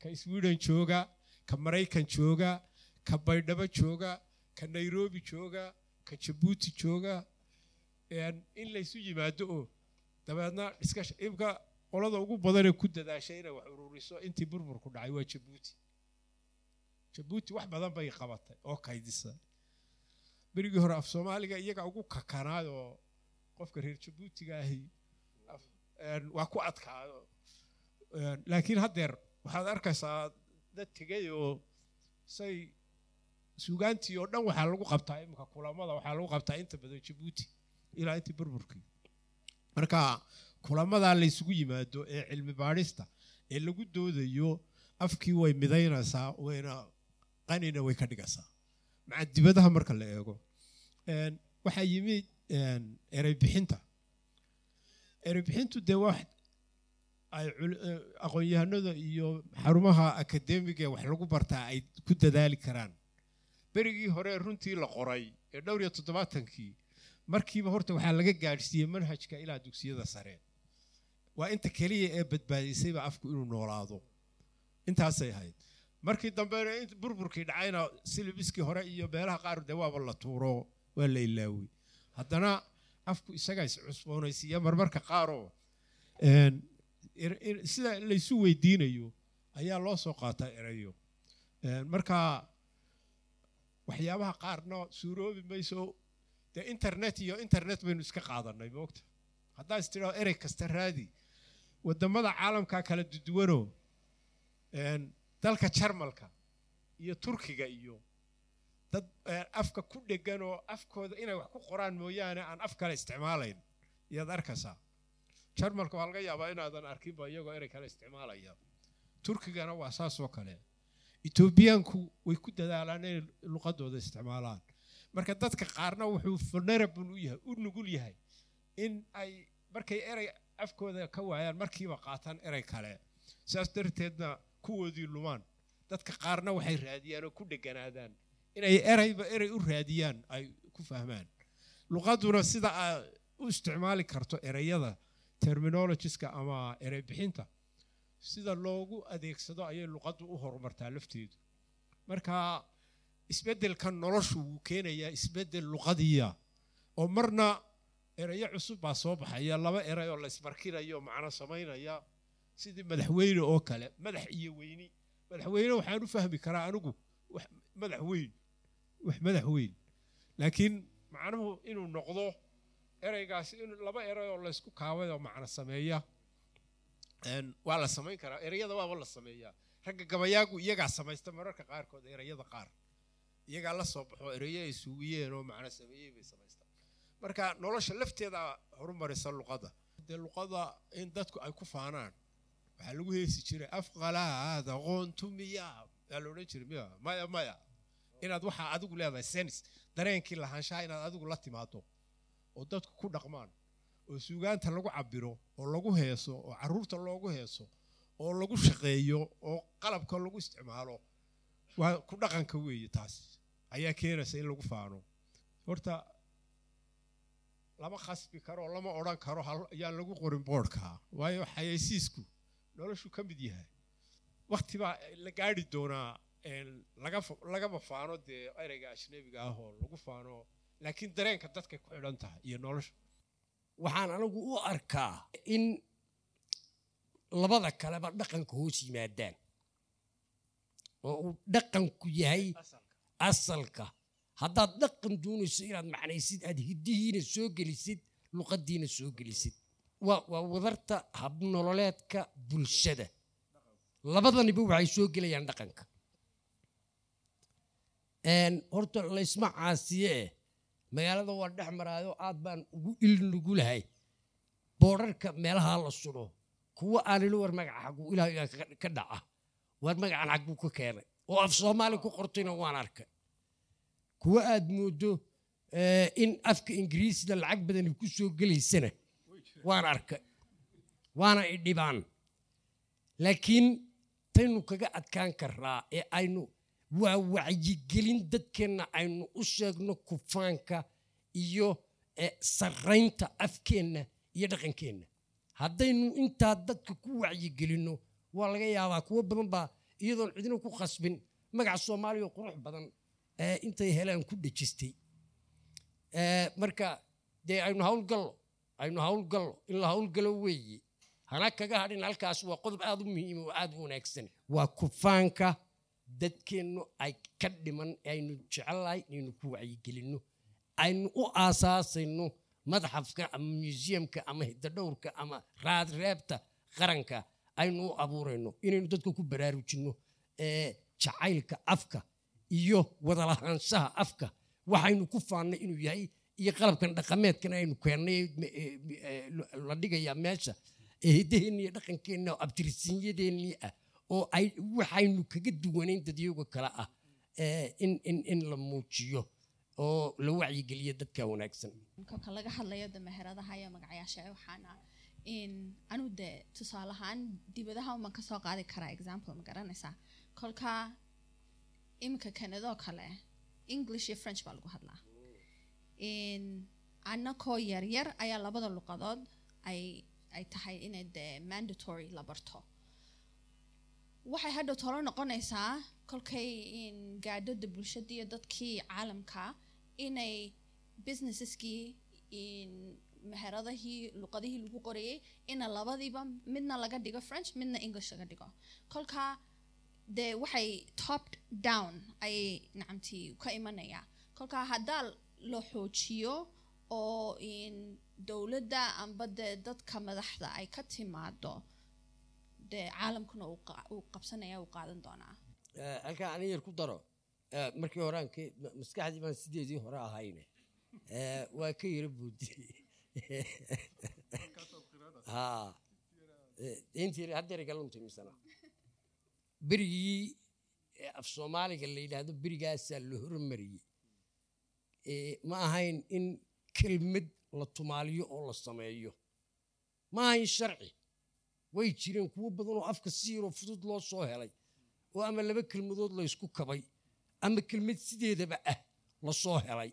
S8: ka sweden jooga ka maraykan jooga ka baydhabo jooga ka nairobi jooga ka jabuuti jooga in laysu yimaado oo dabeedna imka qolada ugu badanee ku dadaashay inay wax ururiso intii burburku dhacay waa jabuuti jabuuti wax badan bay qabatay oo kaydisa. Berigii hore af soomaaliga iyaga ugu kakanaay oo qofka reer jabuutiga ahi waa ku adkaado. Laakiin haddeer waxaad arkaysaa dad tegay oo say sugaantii oo dhan waxaa lagu qabtaa imika kulamada waxaa lagu qabtaa inta badan jabuuti ilaa intii burburkii. Marka kulamadaa la isugu yimaado ee cilmi baadhista ee lagu doodayo afkii way midaynaysaa wayna qanina way ka dhigaysaa maca dibadaha marka la eego waxaa yimid een, erey bixinta. Erey bixintu dee wax ay eh, aqoon-yahanada iyo xarumaha akademiga wax lagu bartaa ay ku dadaali karaan berigii hore runtii la qoray ee dhowr iyo toddobaatankii markiiba horta waxaa laga gaadhsiiyey manhajka ilaa dugsiyada sare. Waa inta keliya ee badbaadisayba afku inuu noolaado. Intaasay ahayd. Markii dambena burburkii dhacayna silibiskii hore iyo meelaha qaar dee waaba la tuuro waa la ilaawey haddana afku isagaa is cusboonaysiiya marmarka qaaroo er- er- sida laysu weydiinayo ayaa loo soo qaataa erayo. Een, marka waxyaabaha qaarna suuroobi mayso. Dee internet iyo internet baynu iska qaadanay moogta haddaa is tidhao erey kasta raadi. Wadamada caalamka kala duduwanoo dalka jarmalka iyo turkiga iyo dad afka ku dhegan oo afkooda inay wax ku qoraan mooyaane aan af kale isticmaalayn. Iyaad arkaysaa. Jarmalka waa laga yaabaa inaadan arkinba iyagoo erey kale isticmaalaya. Turkigana waa saas oo kale etoobiyaanku way ku dadaalaan inay luqadooda isticmaalaan. Marka dadka qaarna wuxuu vulnerable u yahay u nugul yahay in ay markay erey afkooda ka waayaan markiiba qaataan erey kale. Saas darteedna kuwoodii lumaan. Dadka qaarna waxay raadiyaan oo ku dheganaadaan. Inay ereyba erey u raadiyaan ay ku fahmaan. Luqaduna sida aad u isticmaali karto ereyada terminologiska ama erey bixinta sida loogu adeegsado ayay luqaddu u horumartaa lafteedu. Marka isbeddelka noloshu wuu keenayaa isbeddel luqadiya oo marna ereyo cusub baa soo baxaya laba erey oo la ismarkinayo macno samaynaya sidii madaxweyne oo kale madax iyo weyni. Madaxweyne waxaan u fahmi karaa anigu wax madax weyn wax madax weyn laakiin macnuhu inuu noqdo ereygaasi in laba erey oo laysku kaaway oo macno sameeya waa la samayn karaa ereyada waaba la sameeyaa ragga gabayaagu iyagaa samaysta mararka qaarkood ereyada qaar iyagaa la soo baxo ereyo ay suugiyeen oo macno sameeyey bay samaystaan marka nolosha lafteeda horumarisa luqadda dee luqada in dadku ay ku faanaan waxaa lagu heesi jiray afqalaad aqoontu miya yaa la odhan jiray miya maya maya. Inaad waxaa adigu leedahay sens dareenkii lahaanshaha inaad adigu la timaado oo dadku ku dhaqmaan oo suugaanta lagu cabiro oo lagu heeso oo carruurta loogu heeso oo lagu shaqeeyo oo qalabka lagu isticmaalo waa ku dhaqanka weeye taas ayaa keenaysa in lagu faano. Horta lama khasbi karo lama odhan karo ayaan lagu qorin boodhka. Waayo xayaysiisku noloshu ka mid yahay. Wakti baa la gaari doonaa lagama faano dee ereyga ajnabiga ah oo lagu faano laakiin dareenka dadkay ku xidhan tahay iyo nolosha
S7: waxaan anigu u arkaa in labada kaleba dhaqanka hoos yimaadaan. Oo uu dhaqanku yahay asalka. haddaad dhaqan doonayso inaad macnaysid aad hiddihiina soo gelisid luqaddiina soo gelisid. Waa waa wadarta habnololeedka bulshada. Labadaniba waxay soo gelayaan dhaqanka. Horta laysma caasiye. eh magaalada waa dhex maraayo aad baan ugu ilnugulahay boorarka meelaha la sudo kuwa aan ilo war magaca xaguu ilaah igaa ka- dhaca. War magacan xaguu ka keenay. Oo af soomaali ku qortayna waan arkay. Kuwa aad moodo eh, in afka ingiriisida lacag badani ku soo gelaysana waan arkay. Waana idhibaan laakiin taynu kaga adkaan karnaa ee aynu waa wacyigelin dadkeenna aynu u sheegno kufaanka iyo eh, sarraynta afkeenna iyo dhaqankeenna. Haddaynu intaa dadka ku wacyigelinno waa laga yaabaa kuwo badan baa iyadoon cidina ku khasbin magaca soomaaliya oo qurux badan eh, intay helaan ku dhejistay. Eh, marka dee aynu hawlgallo aynu hawlgallo in la hawlgalo weeye. Hana kaga hadhin halkaas waa qodob aad u muhiim oo aad u wanaagsan. Waa kufaanka dadkeennu ay ka dhiman aynu jecelahay inaynu ku wacyigelinno aynu u aasaasayno madxafka ama museumka ama hidadhowrka ama raadreebta qaranka aynu u abuurayno inaynu dadka ku baraarujinno ee jacaylka afka iyo wadalahaanshaha afka. Waxaynu ku faannay inuu yahay iyo qalabkan dhaqameedkan aynu keennay ee- ee- la dhigayaa meesha ee hiddaheenni iyo dhaqankeenna abtirisiinyadeennii ah oo ay waxaynu kaga duwanayn dadyaga kale ah in in in la muujiyo oo la wacyigeliyo dadka wanaagsan.
S1: Kolka laga hadlayo de meheradaha iyo magacayaasha waxaana anu de tusaale ahaan dibadaha uman ka soo qaadi karaa example ma garanaysaa. Kolka iminka kanadoo kale english iyo french baa lagu hadlaa. In annakoo yaryar ayaa labada luqadood ay ay tahay inay dee mandatory la barto waxay hadhow tolo noqonaysaa kolkay gaadhada bulshada iyo dadkii caalamka inay businesskii in meheradahii luqadihii lagu qorayay ina labadiiba midna laga dhigo french midna english laga dhigo. Kolka dee waxay top down ayay nacamtii ka imanaya. Kolka haddaa la xoojiyo oo dowladda amba dee dadka madaxda ay ka timaado dee caalamkuna uu qa- uu qabsanaya uu qaadan doonaa.
S7: Eh, halkaa ani yar ku daro. Eh, markii hore maskaxdii baan sideedii hore ahayne. Eh, waa ka yara buudiyey ha Eh, intii haddeer iga luntay misana. Berigii af soomaaliga la yidhaahdo berigaasaa la hormariyey. Ma ahayn in kelmad la tumaaliyo oo la sameeyo. Ma ahayn sharci way jireen kuwo badan oo afka si yaroo fudud loo soo helay oo ama laba kelmadood la ysku kabay ama kelmad sideedaba ah la soo helay.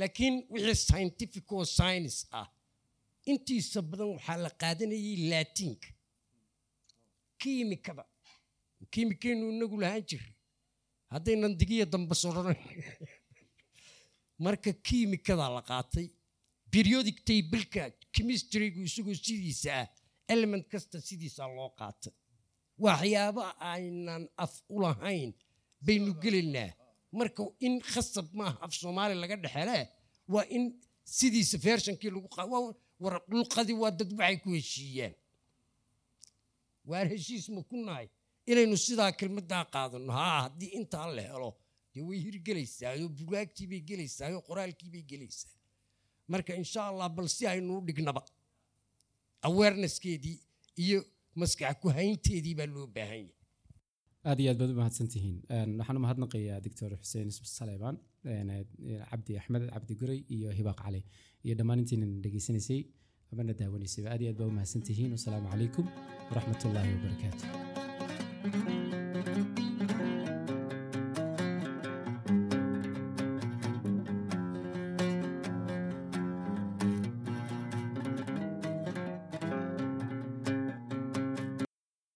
S7: Laakiin wixii scientific oo science ah intiisa badan waxaa la qaadanayay laatiinka kiimikada kiimikaynu inagu lahaan jiray. Haddaynan digiya damba sodhanan marka kiimikadaa la qaatay periodic tableka chemistrygu isagoo sidiisa ah element kasta sidiisaa loo qaatay waxyaabo aynan af u lahayn baynu gelaynaa marka in khasab maaha af soomaali laga dhexelee waa in sidiisa fershankii lagu qa- waa- dad waxay ku heshiiyaan waar heshiis ma ku nahay? Inaynu sidaa kelmadaa qaadano. Haa haddii intaa la helo dee way hirgelaysaayoo bugaagtii bay gelaysaayoo qoraalkii bay gelaysaa marka insha allah bal si aynu u dhignaba awarenesskeedii iyo maskax ku haynteedii baa loo baahan yahay.
S6: Aad iyo aad baad u mahadsantihiin. Waxaan u mahadnaqayaa doctor xuseen eh, cabdi axmed cabdi guray iyo hibaaq cali. Iyo dhammaan intiinan dhegeysanaysay amana daawanaysayba aad iyo aad baa u mahadsantihiin. Wasalaamu calaykum waraxmatullaahi wabarakaatu